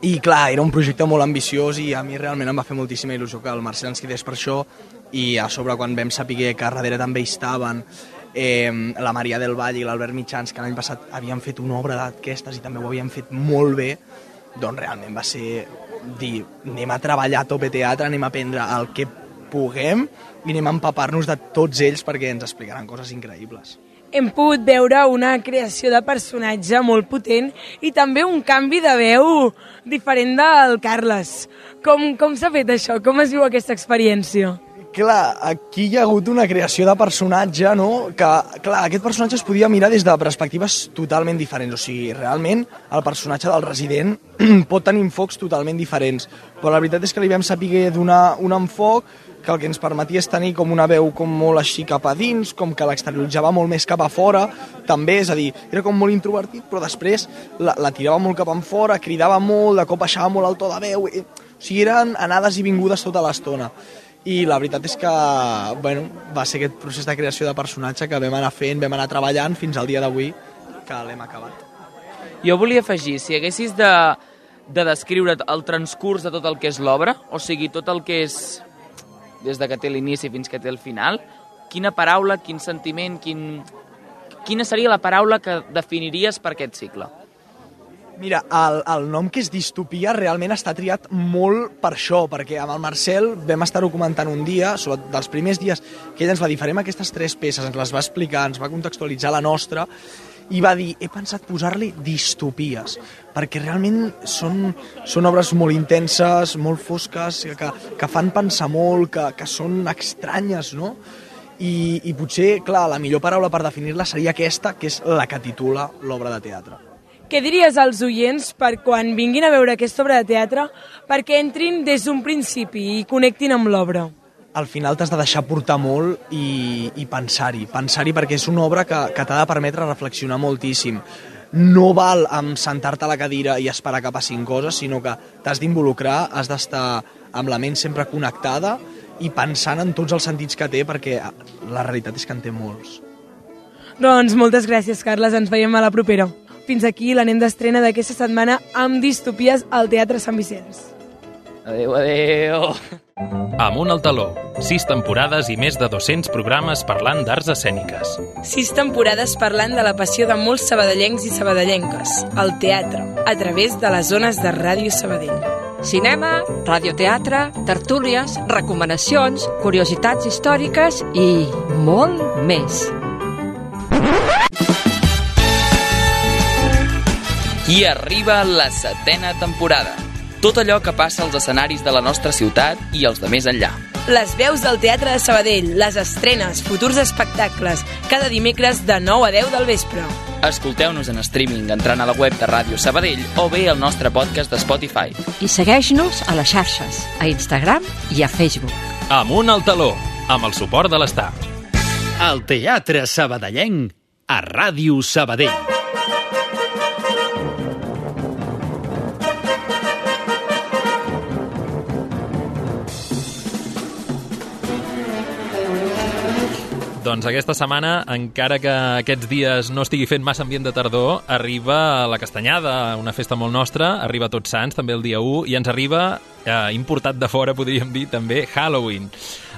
i clar, era un projecte molt ambiciós i a mi realment em va fer moltíssima il·lusió que el Marcel ens quedés per això i a sobre quan vam saber que darrere també hi estaven eh, la Maria del Vall i l'Albert Mitjans, que l'any passat havien fet una obra d'aquestes i també ho havien fet molt bé, doncs realment va ser dir, anem a treballar a tope teatre, anem a aprendre el que puguem i anem a empapar-nos de tots ells perquè ens explicaran coses increïbles hem pogut veure una creació de personatge molt potent i també un canvi de veu diferent del Carles. Com, com s'ha fet això? Com es viu aquesta experiència? Clar, aquí hi ha hagut una creació de personatge, no? Que, clar, aquest personatge es podia mirar des de perspectives totalment diferents. O sigui, realment, el personatge del resident pot tenir enfocs totalment diferents. Però la veritat és que li vam saber donar un enfoc que el que ens permetia és tenir com una veu com molt així cap a dins, com que l'exterioritzava molt més cap a fora, també, és a dir, era com molt introvertit, però després la, la tirava molt cap en fora, cridava molt, de cop baixava molt el to de veu, i, o sigui, eren anades i vingudes tota l'estona i la veritat és que bueno, va ser aquest procés de creació de personatge que vam anar fent, vam anar treballant fins al dia d'avui que l'hem acabat. Jo volia afegir, si haguessis de, de descriure el transcurs de tot el que és l'obra, o sigui, tot el que és des de que té l'inici fins que té el final, quina paraula, quin sentiment, quin... quina seria la paraula que definiries per aquest cicle? Mira, el, el nom que és distopia realment està triat molt per això, perquè amb el Marcel vam estar-ho comentant un dia, sobre dels primers dies que ell ens va dir farem aquestes tres peces, ens les va explicar, ens va contextualitzar la nostra, i va dir, he pensat posar-li distopies, perquè realment són, són obres molt intenses, molt fosques, que, que fan pensar molt, que, que són estranyes, no? I, I potser, clar, la millor paraula per definir-la seria aquesta, que és la que titula l'obra de teatre. Què diries als oients per quan vinguin a veure aquesta obra de teatre perquè entrin des d'un principi i connectin amb l'obra? al final t'has de deixar portar molt i, i pensar-hi. Pensar-hi perquè és una obra que, que t'ha de permetre reflexionar moltíssim. No val amb sentar-te a la cadira i esperar que passin coses, sinó que t'has d'involucrar, has d'estar amb la ment sempre connectada i pensant en tots els sentits que té, perquè la realitat és que en té molts. Doncs moltes gràcies, Carles. Ens veiem a la propera. Fins aquí l'anem d'estrena d'aquesta setmana amb Distopies al Teatre Sant Vicenç. Adéu, adéu. Amunt al taló. Sis temporades i més de 200 programes parlant d'arts escèniques. Sis temporades parlant de la passió de molts sabadellencs i sabadellenques, el teatre, a través de les zones de Ràdio Sabadell. Cinema, radioteatre, tertúlies, recomanacions, curiositats històriques i molt més. I arriba la setena temporada. Tot allò que passa als escenaris de la nostra ciutat i els de més enllà. Les veus del Teatre de Sabadell, les estrenes, futurs espectacles, cada dimecres de 9 a 10 del vespre. Escolteu-nos en streaming entrant a la web de Ràdio Sabadell o bé al nostre podcast de Spotify. I segueix-nos a les xarxes, a Instagram i a Facebook. Amunt al taló, amb el suport de l'Estar. El Teatre Sabadellenc a Ràdio Sabadell. Doncs aquesta setmana, encara que aquests dies no estigui fent massa ambient de tardor, arriba la Castanyada, una festa molt nostra, arriba Tots Sants, també el dia 1, i ens arriba, eh, importat de fora, podríem dir, també Halloween.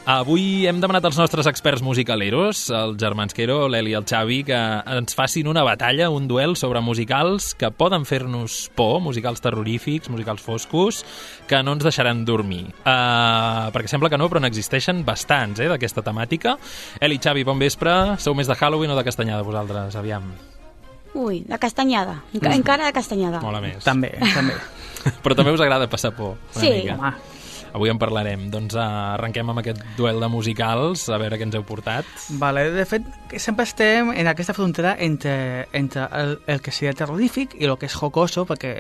Avui hem demanat als nostres experts musicaleros, els germans Quero, l'Eli i el Xavi, que ens facin una batalla, un duel sobre musicals que poden fer-nos por, musicals terrorífics, musicals foscos, que no ens deixaran dormir. Uh, perquè sembla que no, però n'existeixen bastants, eh, d'aquesta temàtica. Eli, Xavi, bon vespre. Sou més de Halloween o de Castanyada, vosaltres? Aviam. Ui, de castanyada. Enca mm. Encara de castanyada. Molt a més. També, també. però també us agrada passar por, una sí. mica. Home, Avui en parlarem. Doncs uh, arrenquem amb aquest duel de musicals, a veure què ens heu portat. Vale, de fet, sempre estem en aquesta frontera entre, entre el, el que seria terrorífic i el que és jocoso, perquè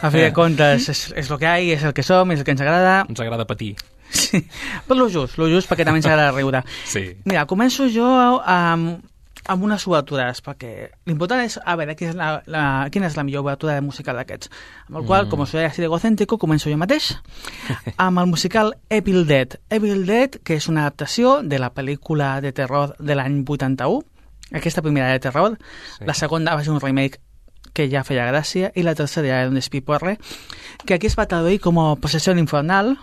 a fi de comptes és, és el que hi ha, és el que som, és el que ens agrada. Ens agrada patir. Sí, però lo just, lo just perquè també ens agrada riure. Sí. Mira, començo jo amb, amb unes obertures, perquè l'important és a veure quina és la, la, quina és la millor obertura musical d'aquests. Amb el qual, Mm. com soy así de egocéntrico, començo jo mateix amb el musical Evil Dead. Evil Dead, que és una adaptació de la pel·lícula de terror de l'any 81, aquesta primera de terror, Sí. la segona va ser un remake que ja feia gràcia, i la tercera era un despiporre, que aquí es va traduir com a Possessió infernal,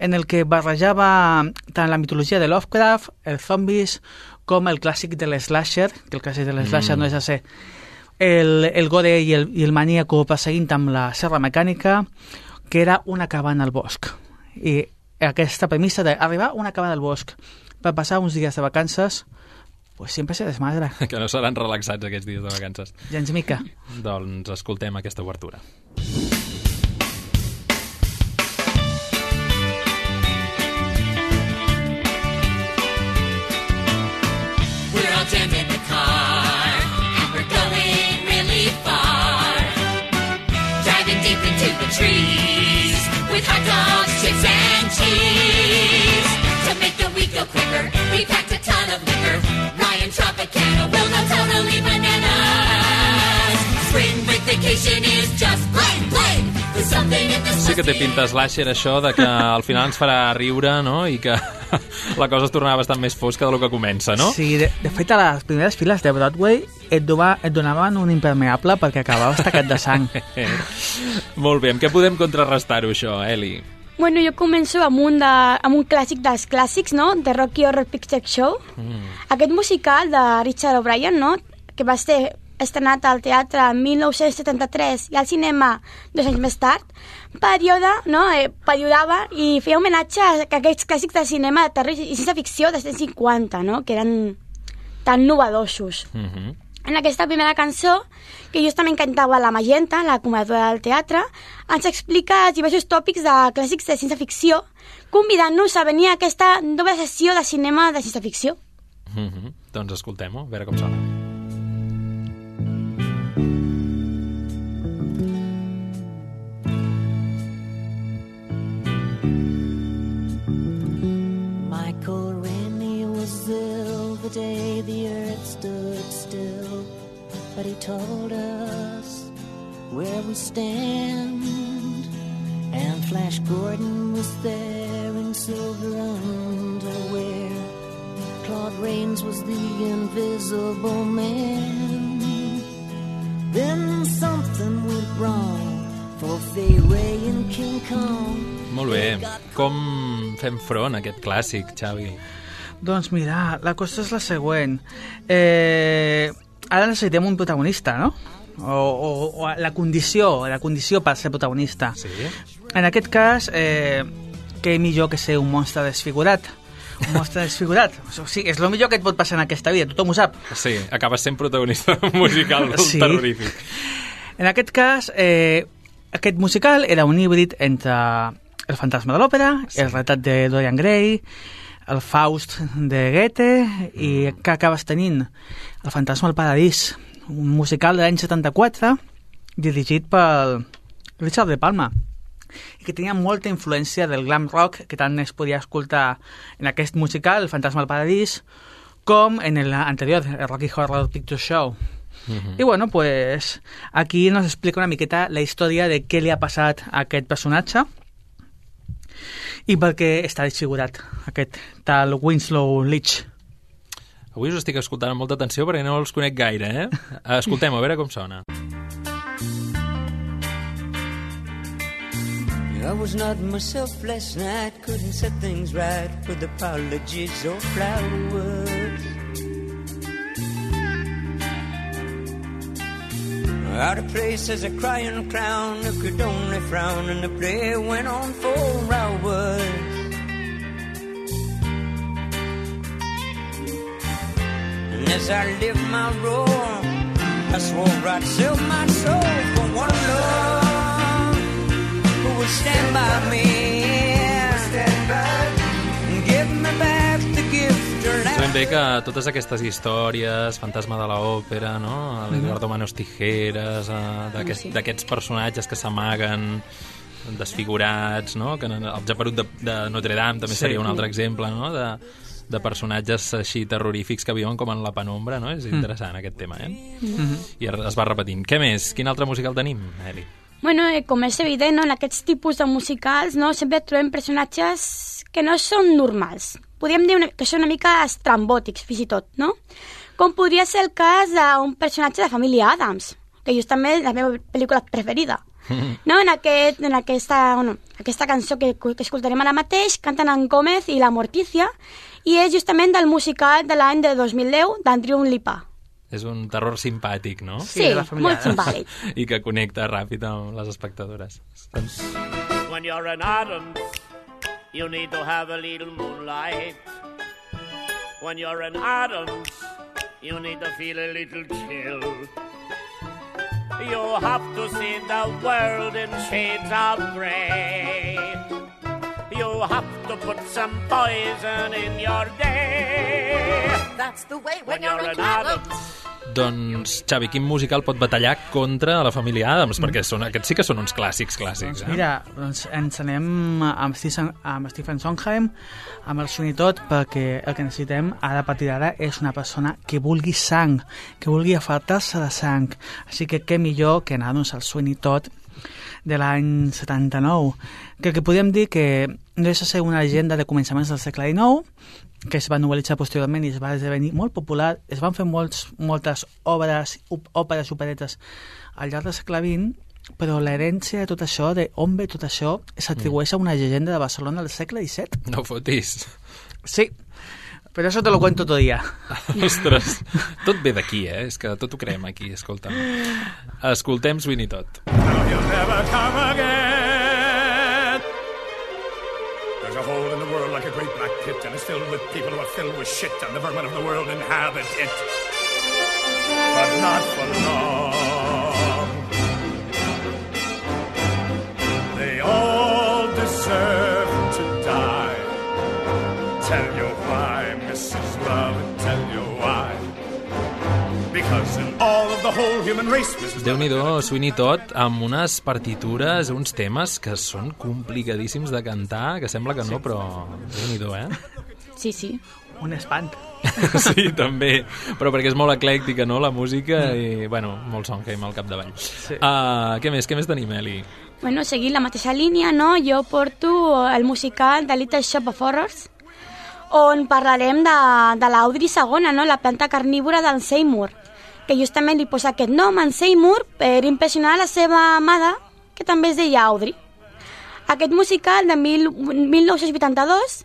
en el que barrejava tant la mitologia de Lovecraft, els zombis, com el clàssic de l'slasher, que el clàssic de l'slasher Mm. no és a ser el, el gore i el, i el maníaco perseguint amb la serra mecànica, que era una cabana al bosc. I aquesta premissa d'arribar a una cabana al bosc per passar uns dies de vacances, pues sempre se desmadra. Que no seran relaxats aquests dies de vacances. Gens mica. Doncs escoltem aquesta obertura. Cheese. To make the week go quicker, we packed a ton of liquor. Ryan Tropicana will go totally bananas. Spring break vacation is just plain, plain. Sí que té pinta slasher això de que al final ens farà riure, no? I que la cosa es tornava bastant més fosca del que comença, no? Sí, de, de fet, a les primeres files de Broadway et, dova, et donaven un impermeable perquè acabaves tacat de sang. Molt bé, amb què podem contrarrestar-ho, això, Eli? Bueno, jo començo amb un, de, amb un clàssic dels clàssics, no?, de Rocky Horror Picture Show. Mm. Aquest musical de Richard O'Brien, no?, que va ser estrenat al teatre en 1973 i al cinema dos anys més tard, període, no?, eh, periodava i feia homenatge a aquests clàssics de cinema de terror i ciència ficció dels anys 50, no?, que eren tan novedosos. Mm -hmm. En aquesta primera cançó, que justament cantava la Magenta, la comadrona del teatre, ens explica diversos tòpics de clàssics de ciència-ficció, convidant-nos a venir a aquesta nova sessió de cinema de ciència-ficció. Mm -hmm. Doncs escoltem-ho, a veure com sona. Michael Rennie was ill the day the earth stood still, but he told us where we stand. And Flash Gordon was there in silver underwear. Claude Rains was the invisible man. Then something went wrong for Fay Ray and King Kong. Molt bé. Com fem front a aquest clàssic, Xavi? Doncs mira, la cosa és la següent. Eh, ara necessitem un protagonista, no? O, o, o la condició, la condició per ser protagonista. Sí. En aquest cas, eh, què millor que ser un monstre desfigurat? Un monstre desfigurat. O sigui, és el millor que et pot passar en aquesta vida, tothom ho sap. Sí, acabes sent protagonista d'un musical Sí. terrorífic. En aquest cas, eh, aquest musical era un híbrid entre El fantasma de l'òpera, sí. el retrat de Dorian Gray, el Faust de Goethe i que acabes tenint El fantasma del paradís, un musical de l'any 74 dirigit per Richard De Palma i que tenia molta influència del glam rock que tant es podia escoltar en aquest musical, El fantasma del paradís, com en el anterior, el Rocky Horror Picture Show. I bueno, pues aquí nos explica una miqueta la història de què li ha passat a aquest personatge i per què està desfigurat aquest tal Winslow Leach. Avui us estic escoltant amb molta atenció perquè no els conec gaire, eh? Escoltem, a veure com sona. I was not myself last night, couldn't set things right with apologies or flowers. Out of place as a crying clown who could only frown, and the play went on for hours. And as I lived my role, I swore I'd sell my soul for one love who would stand by me. Stand by, Sabem bé que totes aquestes històries, Fantasma de l'Òpera, no? l'Eduardo Manos Tijeras, eh, Sí. d'aquests personatges que s'amaguen desfigurats, no? que el Japerut de, de Notre Dame també Sí. seria un altre exemple no? de, de personatges així terrorífics que viuen com en la penombra, no? És Mm. interessant aquest tema, eh? Mhm. I es es va repetint. Què més? Quin altre musical tenim, Eli? Bueno, eh, com és evident, no, en aquests tipus de musicals no, sempre trobem personatges que no són normals. Podríem dir una, que són una mica estrambòtics, fins i tot, no? Com podria ser el cas d'un personatge de família Adams, que justament és la meva pel·lícula preferida. No? En, aquest, en aquesta, bueno, aquesta cançó que, que escoltarem ara mateix canten en Gómez i la Mortícia i és justament del musical de l'any de 2010 d'Andrew Lipa. És un terror simpàtic, no? Sí, família molt simpàtic. I que connecta ràpid amb les espectadores. Doncs When you're an Adams, you need to have a little moonlight. When you're an Adams, you need to feel a little chill. You have to see the world in shades of grey. You have to put some poison in your day. That's the way When you're an Adams. Doncs, Xavi, quin musical pot batallar contra la família Adams? Perquè són, aquests sí que són uns clàssics, clàssics. Doncs Eh? mira, doncs ens anem amb Stephen, amb Stephen Sondheim, amb el son i tot, perquè el que necessitem ara a partir d'ara és una persona que vulgui sang, que vulgui afartar-se de sang. Així que què millor que anar-nos al son i tot de l'any 79, que, que podem dir que no deixa de ser una llegenda de començaments del segle XIX, que es va novel·litzar posteriorment i es va esdevenir molt popular. Es van fer molts, moltes obres, òperes, operetes al llarg del segle XX, però l'herència de tot això, de on ve tot això, s'atribueix a una llegenda de Barcelona del segle XVII. No fotis. Sí, però eso te lo cuento otro día. Ostres, tot ve d'aquí, eh? És que tot ho creem aquí, escolta'm. Escoltem Sweeney Todd. You'll never come again. There's a hole in the world like a great black pit, and it's filled with people who are filled with shit, and the vermin of the world inhabit it. but not for long. They all Déu-n'hi-do, Sweeney Todd, amb unes partitures, uns temes que són complicadíssims de cantar, que sembla que no, però Déu-n'hi-do, eh? Sí, sí. Un espant. Sí, també, però perquè és molt eclèctica, no?, la música, i, bueno, molt Sondheim al capdavall. Sí. Uh, què més, què més tenim, Eli? Bueno, seguint la mateixa línia, no? jo porto el musical de Little Shop of Horrors, on parlarem de, de l'Audrey segona, no? la planta carnívora del Seymour, que justament li posa aquest nom en Seymour per impressionar la seva amada, que també es deia Audrey. Aquest musical de mil, 1982,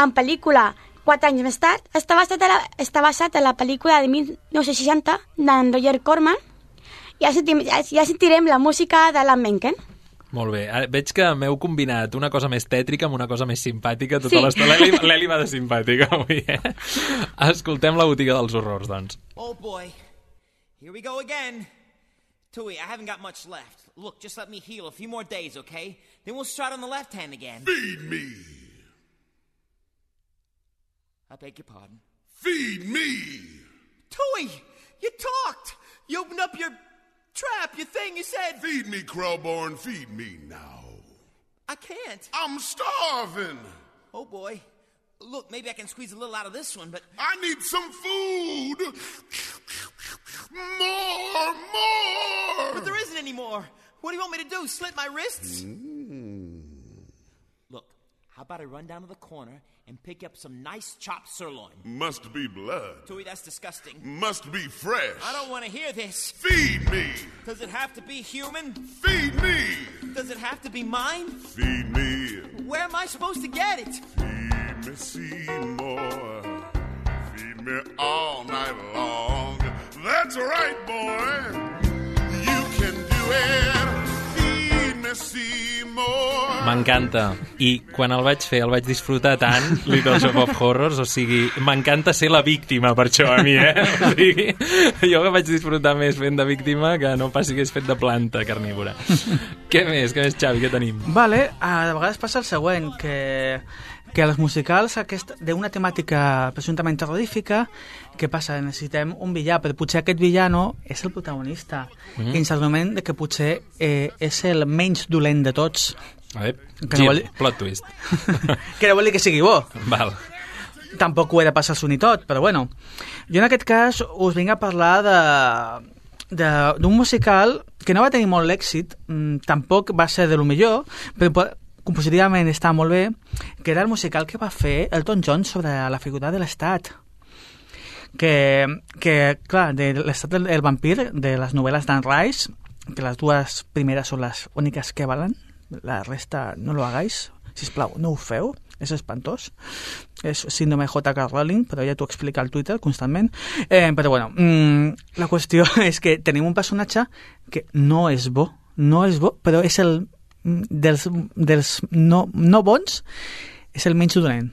en pel·lícula quatre anys més tard, està basat, a la, està basat en la pel·lícula de 1960 d'en Roger Corman, i ja, sentim, ja, ja sentirem la música d'Alan Menken. Molt bé. Ara Veig que m'heu combinat una cosa més tètrica amb una cosa més simpàtica tota Sí. l'estona. L'Eli- L'Eli va de simpàtica avui, eh? Escoltem la botiga dels horrors, doncs. Oh boy. Here we go again. Tui, I haven't got much left. Look, just let me heal a few more days, okay? Then we'll start on the left hand again. Feed me. I beg your pardon. Feed me. Tui, you talked. You opened up your trap, your thing. You said. Feed me, Krellborn. Feed me now. I can't. I'm starving. Oh boy. Look, maybe I can squeeze a little out of this one, but. I need some food. More, more. But there isn't any more. What do you want me to do? Slit my wrists? Mm. Look, how about I run down to the corner and pick up some nice chopped sirloin? Must be blood. Tui, that's disgusting. Must be fresh. I don't want to hear this. Feed me. Does it have to be human? Feed me. Does it have to be mine? Feed me. Where am I supposed to get it? Feed me, Seymour. Feed me all night long. That's right, boy. You can do it. Feed me, Seymour. M'encanta. I quan el vaig fer, el vaig disfrutar tant, Little Shop of Horrors, o sigui, m'encanta ser la víctima per això a mi, eh? O sigui, jo que vaig disfrutar més fent de víctima que no pas si hagués fet de planta carnívora. què més, què més, Xavi, què tenim? Vale, a de vegades passa el següent, que, que els musicals aquest, d'una temàtica presumptament terrorífica, què passa? Necessitem un villà, però potser aquest villano és el protagonista, mm. fins al moment de que potser eh, és el menys dolent de tots. A veure, Que no vol plot twist. que no vol dir que sigui bo. Val. Tampoc ho he de passar i tot, però bueno. Jo en aquest cas us vinc a parlar de d'un musical que no va tenir molt èxit, mm, tampoc va ser de lo millor, però po- compositivament està molt bé, que era el musical que va fer Elton John sobre la figura de l'Estat. Que, que, clar, de l'Estat del el vampir, de les novel·les d'Anne Rice, que les dues primeres són les úniques que valen, la resta no lo hagáis, sisplau, no ho feu, és espantós. És síndrome J.K. Rowling, però ja t'ho explica al Twitter constantment. Eh, però bueno, mm, la qüestió és que tenim un personatge que no és bo, no és bo, però és el mm, dels, dels no, no bons, és el menys dolent.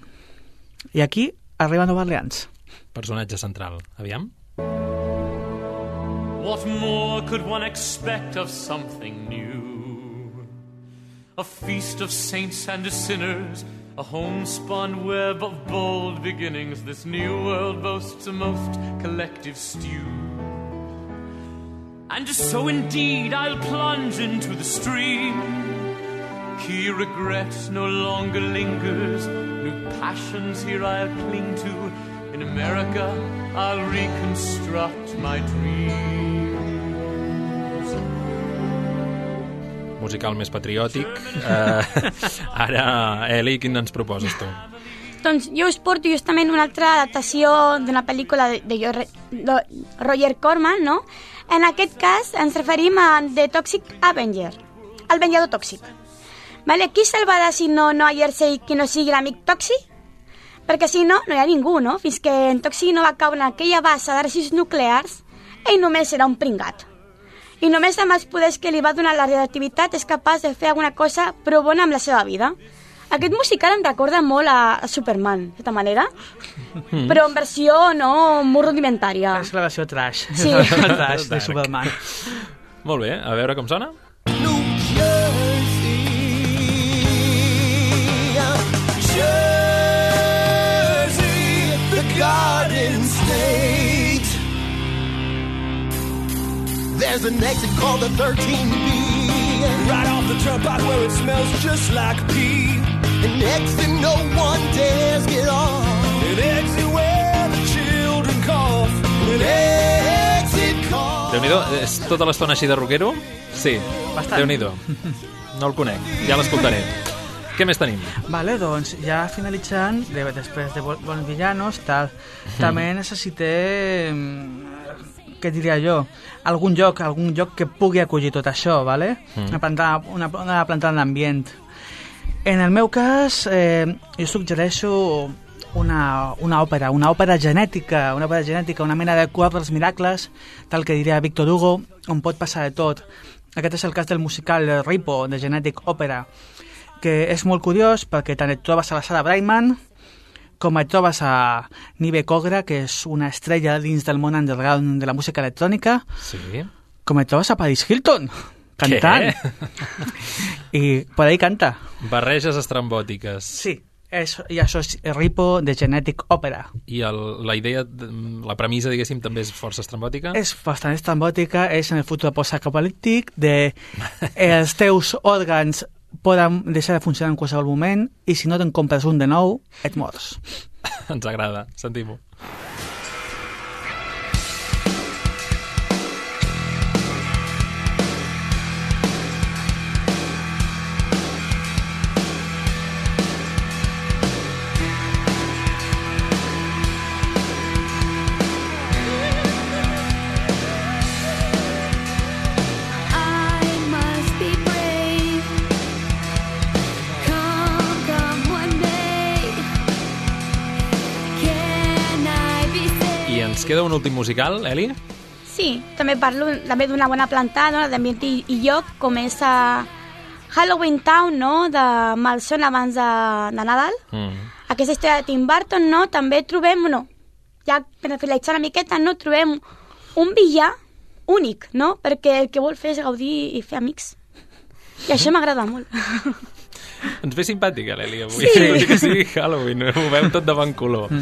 I aquí arriba Nova Orleans. Personatge central. Aviam. What more could one expect of something new? A feast of saints and sinners, a homespun web of bold beginnings. This new world boasts a most collective stew. And so indeed I'll plunge into the stream. Here regret no longer lingers, new passions here I'll cling to. In America I'll reconstruct my dreams. Musical més patriòtic. Uh, ara, Eli, quin ens proposes tu? Doncs jo us porto justament una altra adaptació d'una pel·lícula de, de, Jo- de Roger Corman, no? En aquest cas ens referim a The Toxic Avenger, el venjador tòxic. Vale? Qui salvarà si no no hi Jersey qui no sigui l'amic tòxic? Perquè si no, no hi ha ningú, no? Fins que en Toxic no va caure en aquella base de residus nuclears, ell només era un pringat. I només amb els poders que li va donar la radioactivitat és capaç de fer alguna cosa prou bona amb la seva vida. aquest musical em recorda molt a, Superman, de certa manera, Mm. però en versió no molt rudimentària. És la versió trash. Sí. És la versió trash de. Superman. Molt bé, a veure com sona. There's an exit called the 13B. Right off the turnpike where it smells just like pee. An exit no one dares get on. An exit where the children cough. An exit call. Déu-n'hi-do, és tota l'estona així de rockero? Sí, Bastant. Déu-n'hi-do. No el conec, ja l'escoltaré. Què més tenim? Vale, doncs ja finalitzant, de, després de Bons Villanos, tal, també necessitem, què diria jo, algun lloc, algun lloc que pugui acollir tot això, vale? Mm. Una planta, una, una planta d'ambient. En el meu cas, eh, jo suggereixo una, una òpera, una òpera genètica, una òpera genètica, una mena de cor dels miracles, tal que diria Víctor Hugo, on pot passar de tot. Aquest és el cas del musical Ripo, de Genetic Opera, que és molt curiós perquè tant et trobes a la sala Brightman com et trobes a Nive Cogra, que és una estrella dins del món underground de la música electrònica, Sí. com et trobes a Paris Hilton, cantant. I per ahí canta. Barreges estrambòtiques. Sí, és, i això és Ripo de Genetic Opera. I el, la idea, la premissa, diguéssim, també és força estrambòtica? És bastant estrambòtica, és en el futur postapocalíptic de els teus òrgans poden deixar de funcionar en qualsevol moment i si no te'n compres un de nou, et mors. Ens agrada, sentim-ho. Un últim musical, Eli? Sí, també parlo també d'una bona plantada, no? d'ambient i, i lloc, com és a Halloween Town, no?, de Malson abans de, de Nadal. Mm. Aquesta història de Tim Burton, no?, també trobem, no, ja per finalitzar una miqueta, no, trobem un villà únic, no?, perquè el que vol fer és gaudir i fer amics. I això m'agrada molt. Ens ve simpàtica l'Eli avui. Sí. Tot i que sigui Halloween, ho veu tot de bon color.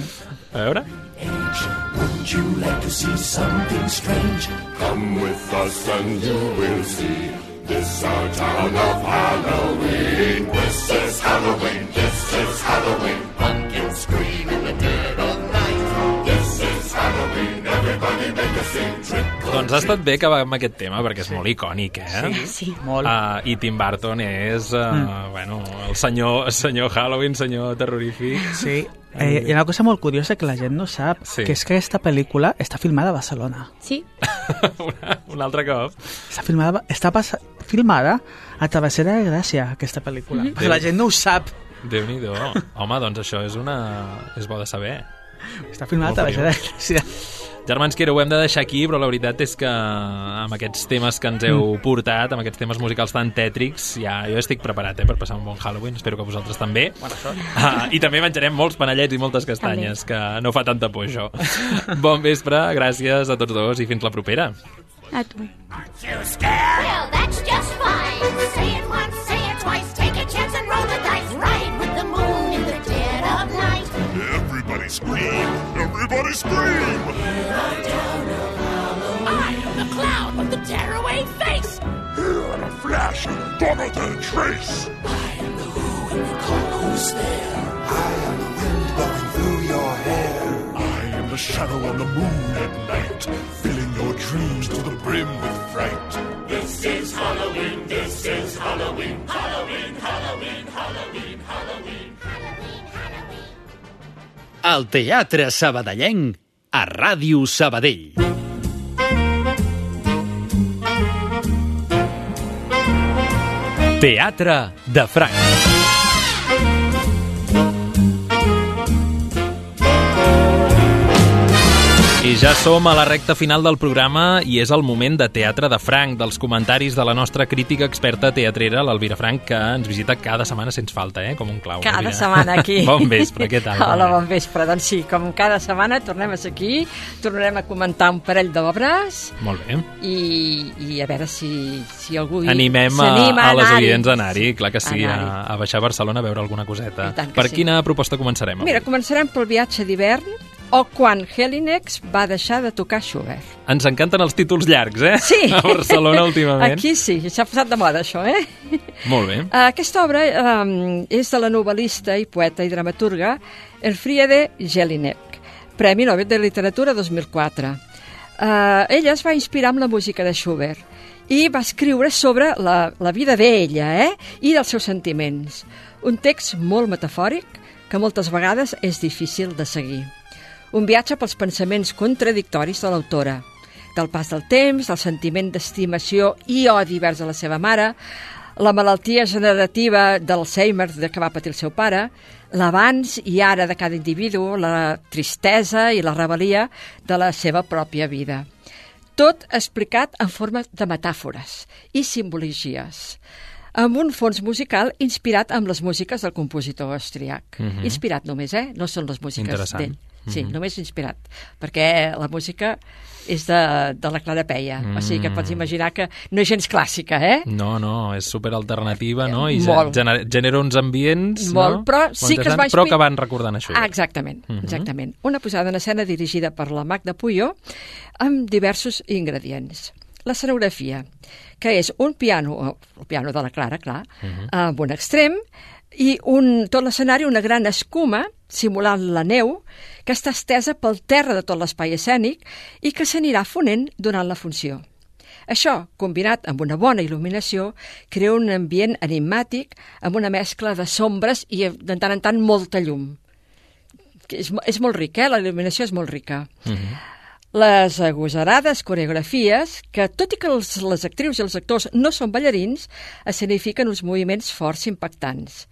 A veure? Would you like to see something strange? Come with us and you will see. This our town of Halloween. This is Halloween. This is Halloween. Pumpkins scream in the dead of night. This is Halloween. Everybody make a scene. Trick Doncs ha estat bé que va amb aquest tema, perquè és molt icònic, eh? Sí, sí. Molt. Uh, I Tim Burton és, uh, Mm. bueno, el senyor, senyor Halloween, senyor terrorífic. Sí. Eh, hi ha una cosa molt curiosa que la gent no sap, Sí. que és que aquesta pel·lícula està filmada a Barcelona. Sí. Un altre cop. Està filmada, està filmada a Travessera de Gràcia, aquesta pel·lícula. Mhm. Però la gent no ho sap. Déu-n'hi-do. Home, doncs això és una... és bo de saber. Està filmada a Travessera de. Gràcia. Germans Quero, ho hem de deixar aquí, però la veritat és que amb aquests temes que ens heu portat, amb aquests temes musicals tan tètrics, ja jo estic preparat eh, per passar un bon Halloween, espero que vosaltres també. Bona sort. Ah, I també menjarem molts panellets i moltes castanyes, que no fa tanta por això. Bon vespre, gràcies a tots dos i fins la propera. A tu. You scared? Well, that's just fine. Say it once, say it twice. Take a chance and roll the dice. Ride with the moon in the dead of night. Everybody scream! Everybody scream! I am the clown with the tearaway face. Here in a flash, gone without trace. I am the who and the call who's there. I am the wind blowing through your hair. I am the shadow on the moon at night, filling your dreams to the brim with fright. This is Halloween. This is Halloween. Halloween, Halloween, Halloween, Halloween. El Teatre Sabadellenc a Ràdio Sabadell. Teatre de Franc. I ja som a la recta final del programa i és el moment de Teatre de Franc, dels comentaris de la nostra crítica experta teatrera, l'Alvira Franc, que ens visita cada setmana sense falta, eh? com un clau. Cada Alvira. setmana aquí. Bon vespre, què tal? Hola, bon vespre. Doncs sí, com cada setmana tornem a ser aquí, tornarem a comentar un parell d'obres Molt bé. i, i a veure si, si algú Animem a, s'anima a les oients a anar-hi, clar que sí, anar-hi. a, a baixar a Barcelona a veure alguna coseta. Per sí. quina proposta començarem? avui? Mira, començarem pel viatge d'hivern o quan Helinex va deixar de tocar Schubert. Ens encanten els títols llargs, eh? Sí. A Barcelona últimament. Aquí sí, s'ha passat de moda això, eh? Molt bé. Aquesta obra um, és de la novel·lista i poeta i dramaturga Elfriede Jelinek, Premi Nobel de Literatura 2004. Uh, ella es va inspirar amb la música de Schubert i va escriure sobre la, la vida d'ella eh? i dels seus sentiments. Un text molt metafòric que moltes vegades és difícil de seguir. Un viatge pels pensaments contradictoris de l'autora, del pas del temps, del sentiment d'estimació i odi vers a la seva mare, la malaltia generativa d'Alzheimer de que va patir el seu pare, l'abans i ara de cada individu, la tristesa i la rebel·lia de la seva pròpia vida. Tot explicat en forma de metàfores i simbologies amb un fons musical inspirat amb les músiques del compositor austriac. Mhm. Inspirat només, eh? No són les músiques d'ell. Sí, Mhm. només inspirat. Perquè la música és de, de la Clara Peia. O sigui que pots Mm. imaginar que no és gens clàssica, eh? No, no, és super alternativa, no? I Molt. genera, genera uns ambients, Molt, no? però sí que es va Però que van recordant això. Ah, exactament, Mhm. exactament. Una posada en escena dirigida per la Magda Puyó amb diversos ingredients. L'escenografia, que és un piano, el piano de la Clara, clar, Mhm. amb un extrem, i un, tot l'escenari una gran escuma simulant la neu que està estesa pel terra de tot l'espai escènic i que s'anirà fonent durant la funció. Això, combinat amb una bona il·luminació, crea un ambient enigmàtic amb una mescla de sombres i de tant en tant molta llum. És, és molt ric, eh? La il·luminació és molt rica. Les agosarades coreografies, que tot i que els, les actrius i els actors no són ballarins, escenifiquen uns moviments forts i impactants.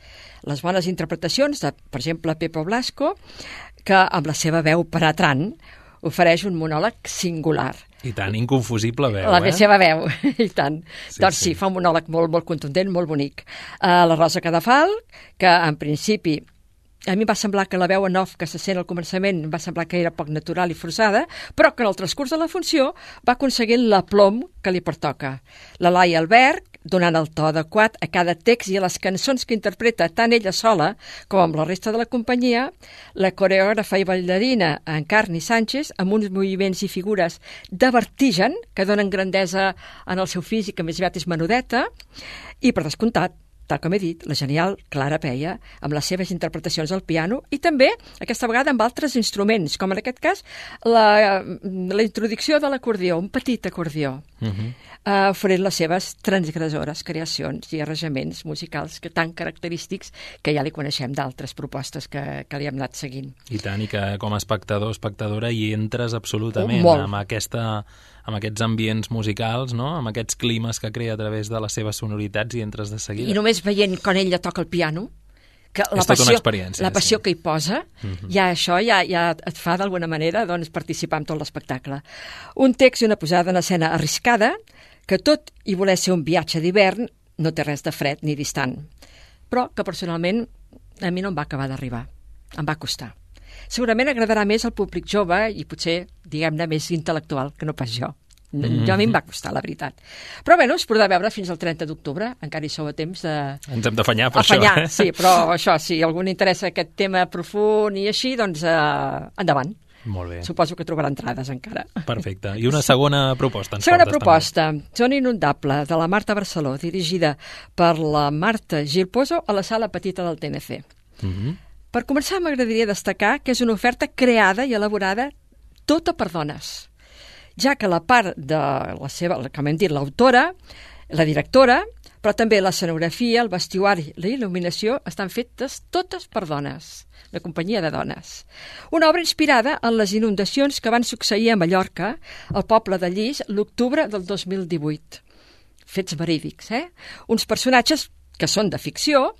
Les bones interpretacions de, per exemple, Pepo Blasco, que amb la seva veu penetrant ofereix un monòleg singular. I tant, inconfusible veu, la eh? seva veu, i tant. Sí, doncs sí, sí. fa un monòleg molt, molt contundent, molt bonic. Uh, la Rosa Cadafal, que en principi a mi em va semblar que la veu en off que se sent al començament em va semblar que era poc natural i forçada, però que en el transcurs de la funció va aconseguint l'aplom que li pertoca. La Laia Albert, donant el to adequat a cada text i a les cançons que interpreta tant ella sola com amb la resta de la companyia, la coreògrafa i ballarina Encarni Sánchez, amb uns moviments i figures de vertigen que donen grandesa en el seu físic, que més aviat és menudeta, i per descomptat, tal com he dit, la genial Clara Peia, amb les seves interpretacions al piano i també, aquesta vegada, amb altres instruments, com en aquest cas la, la introducció de l'acordió, un petit acordió, Mhm. eh, oferint les seves transgressores creacions i arranjaments musicals que tan característics que ja li coneixem d'altres propostes que, que li hem anat seguint. I tant, i que com a espectador, espectadora, hi entres absolutament molt. amb, aquesta, amb aquests ambients musicals, no? amb aquests climes que crea a través de les seves sonoritats i entres de seguida. I només veient quan ella toca el piano, que la És passió, la passió sí. que hi posa, Mhm. ja això ja, ja et fa d'alguna manera doncs, participar en tot l'espectacle. Un text i una posada en escena arriscada, que tot i voler ser un viatge d'hivern, no té res de fred ni distant, però que personalment a mi no em va acabar d'arribar. Em va costar. Segurament agradarà més al públic jove i potser, diguem-ne, més intel·lectual, que no pas jo. Mm Mhm. Jo a mi em va costar, la veritat. Però bé, es podrà veure fins al 30 d'octubre, encara hi sou a temps de, Ens hem d'afanyar per afanyar, això. Eh? sí, però això, si algú interessa aquest tema profund i així, doncs eh, endavant. Molt bé. Suposo que trobarà entrades encara. Perfecte. I una segona proposta. Ens Segona proposta, Zona inundable, de la Marta Barceló, dirigida per la Marta Gilposo a la sala petita del TNC. També. Mhm. Per començar, m'agradaria destacar que és una oferta creada i elaborada tota per dones, ja que la part de la seva, com hem dit, l'autora, la directora, però també l'escenografia, el vestuari, la il·luminació, estan fetes totes per dones, una companyia de dones. Una obra inspirada en les inundacions que van succeir a Mallorca, al poble de Llis, l'octubre del 2018. Fets verídics, eh? Uns personatges que són de ficció,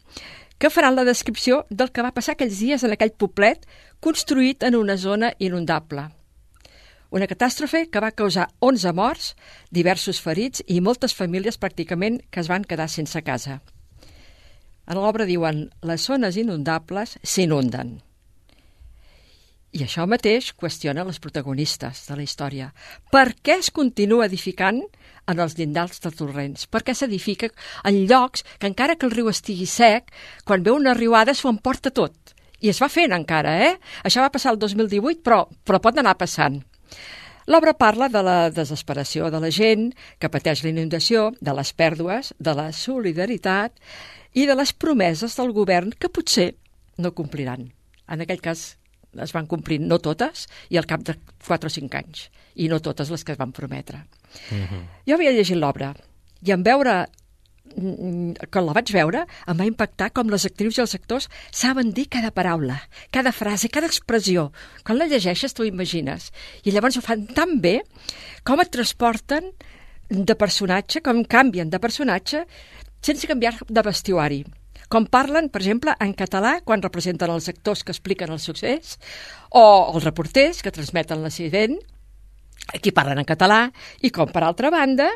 que faran la descripció del que va passar aquells dies en aquell poblet construït en una zona inundable. Una catàstrofe que va causar 11 morts, diversos ferits i moltes famílies pràcticament que es van quedar sense casa. En l'obra diuen les zones inundables s'inunden. I això mateix qüestiona les protagonistes de la història. Per què es continua edificant en els llindars dels torrents? Per què s'edifica en llocs que encara que el riu estigui sec, quan ve una riuada s'ho emporta tot? I es va fent encara, eh? Això va passar el 2018, però, però pot anar passant. L'obra parla de la desesperació de la gent que pateix la inundació, de les pèrdues, de la solidaritat i de les promeses del govern que potser no compliran. En aquell cas es van complir no totes i al cap de 4 o 5 anys i no totes les que es van prometre. Jo havia llegit l'obra i en veure mm, quan la vaig veure, em va impactar com les actrius i els actors saben dir cada paraula, cada frase, cada expressió. Quan la llegeixes, t'ho imagines. I llavors ho fan tan bé com et transporten de personatge, com canvien de personatge sense canviar de vestuari. Com parlen, per exemple, en català quan representen els actors que expliquen el succés o els reporters que transmeten l'accident, aquí parlen en català, i com per altra banda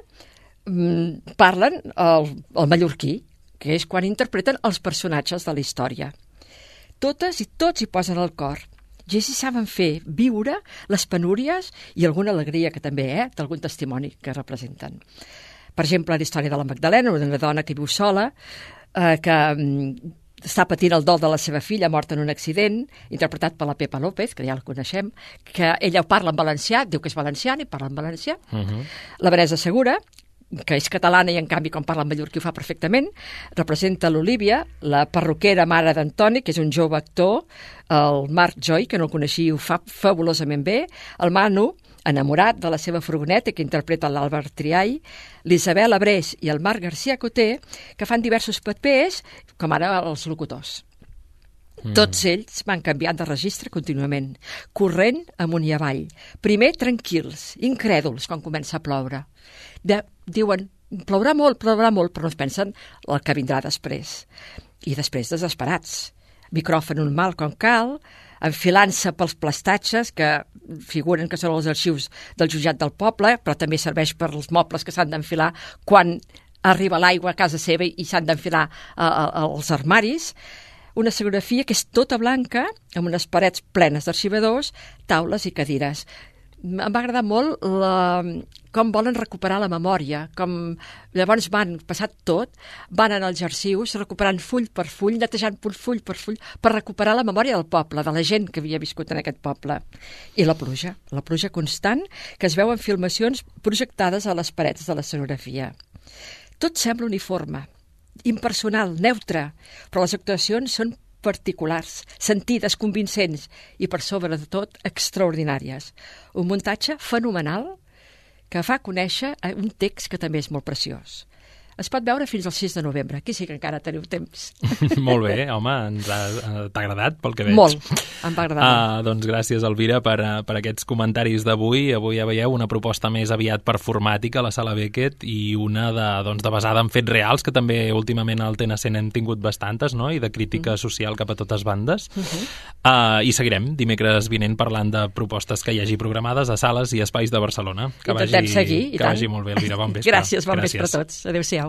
mm, parlen el, el mallorquí, que és quan interpreten els personatges de la història. Totes i tots hi posen el cor. I així saben fer viure les penúries i alguna alegria que també, eh, d'algun testimoni que representen. Per exemple, la història de la Magdalena, una dona que viu sola, eh, que mm, està patint el dol de la seva filla morta en un accident, interpretat per la Pepa López, que ja la coneixem, que ella parla en valencià, diu que és valenciana i parla en valencià. La Vanessa Segura, que és catalana i en canvi quan parla en mallorquí ho fa perfectament, representa l'Olívia, la perruquera mare d'Antoni, que és un jove actor, el Marc Joy, que no el coneixia i ho fa fabulosament bé, el Manu, enamorat de la seva furgoneta, que interpreta l'Àlvaro Triay, l'Isabel Abreix i el Marc García Coté, que fan diversos papers, com ara els locutors. Mm. Tots ells van canviant de registre contínuament, corrent amunt i avall. Primer tranquils, incrèduls quan comença a ploure. De, diuen, plourà molt, plourà molt, però no es pensen el que vindrà després. I després desesperats. Micròfon normal com cal, enfilant-se pels plastatges que figuren que són els arxius del jutjat del poble, però també serveix per als mobles que s'han d'enfilar quan arriba l'aigua a casa seva i s'han d'enfilar eh, eh, els armaris una escenografia que és tota blanca, amb unes parets plenes d'arxivadors, taules i cadires. Em va agradar molt la, com volen recuperar la memòria, com llavors van, passat tot, van en els arxius recuperant full per full, netejant full, full per full, per recuperar la memòria del poble, de la gent que havia viscut en aquest poble. I la pluja, la pluja constant, que es veu en filmacions projectades a les parets de l'escenografia. Tot sembla uniforme, impersonal, neutre, però les actuacions són particulars, sentides, convincents i, per sobre de tot, extraordinàries. Un muntatge fenomenal que fa conèixer eh, un text que també és molt preciós. Es pot veure fins al 6 de novembre. Aquí sí que encara teniu temps. Molt bé, home, ens ha, eh, t'ha agradat pel que veig. Molt, em va agradar Ah, doncs gràcies, Elvira, per, eh, per aquests comentaris d'avui. Avui ja veieu una proposta més aviat performàtica a la sala Beckett i una de, doncs, de basada en fets reals, que també últimament al TNC n'hem tingut bastantes, no?, i de crítica social cap a totes bandes. Uh, I seguirem dimecres vinent parlant de propostes que hi hagi programades a sales i espais de Barcelona. Que Intentem vagi, seguir, i que tant. vagi molt bé, Elvira. Bon vespre. Gràcies, bon vespre a tots. Adéu-siau.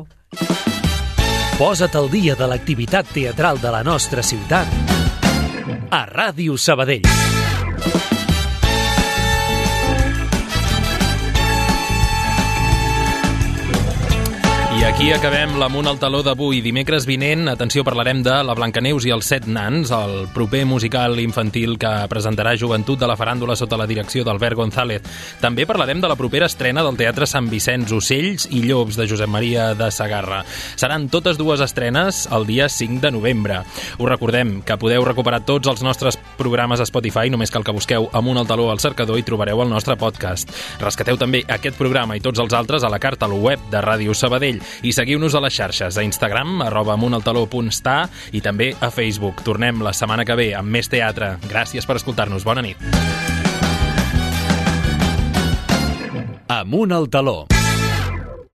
Posa't al dia de l'activitat teatral de la nostra ciutat a Ràdio Sabadell. Aquí acabem l'Amunt al taló d'avui. Dimecres vinent, atenció, parlarem de La Blancaneus i els set nans, el proper musical infantil que presentarà Joventut de la Faràndula sota la direcció d'Albert González. També parlarem de la propera estrena del Teatre Sant Vicenç, Ocells i Llops, de Josep Maria de Sagarra. Seran totes dues estrenes el dia 5 de novembre. Us recordem que podeu recuperar tots els nostres programes a Spotify, només cal que busqueu Amunt al taló al cercador i trobareu el nostre podcast. Rescateu també aquest programa i tots els altres a la carta al web de Ràdio Sabadell i seguiu-nos a les xarxes, a Instagram, arroba amuntaltaló.sta i també a Facebook. Tornem la setmana que ve amb més teatre. Gràcies per escoltar-nos. Bona nit. Amunt al taló.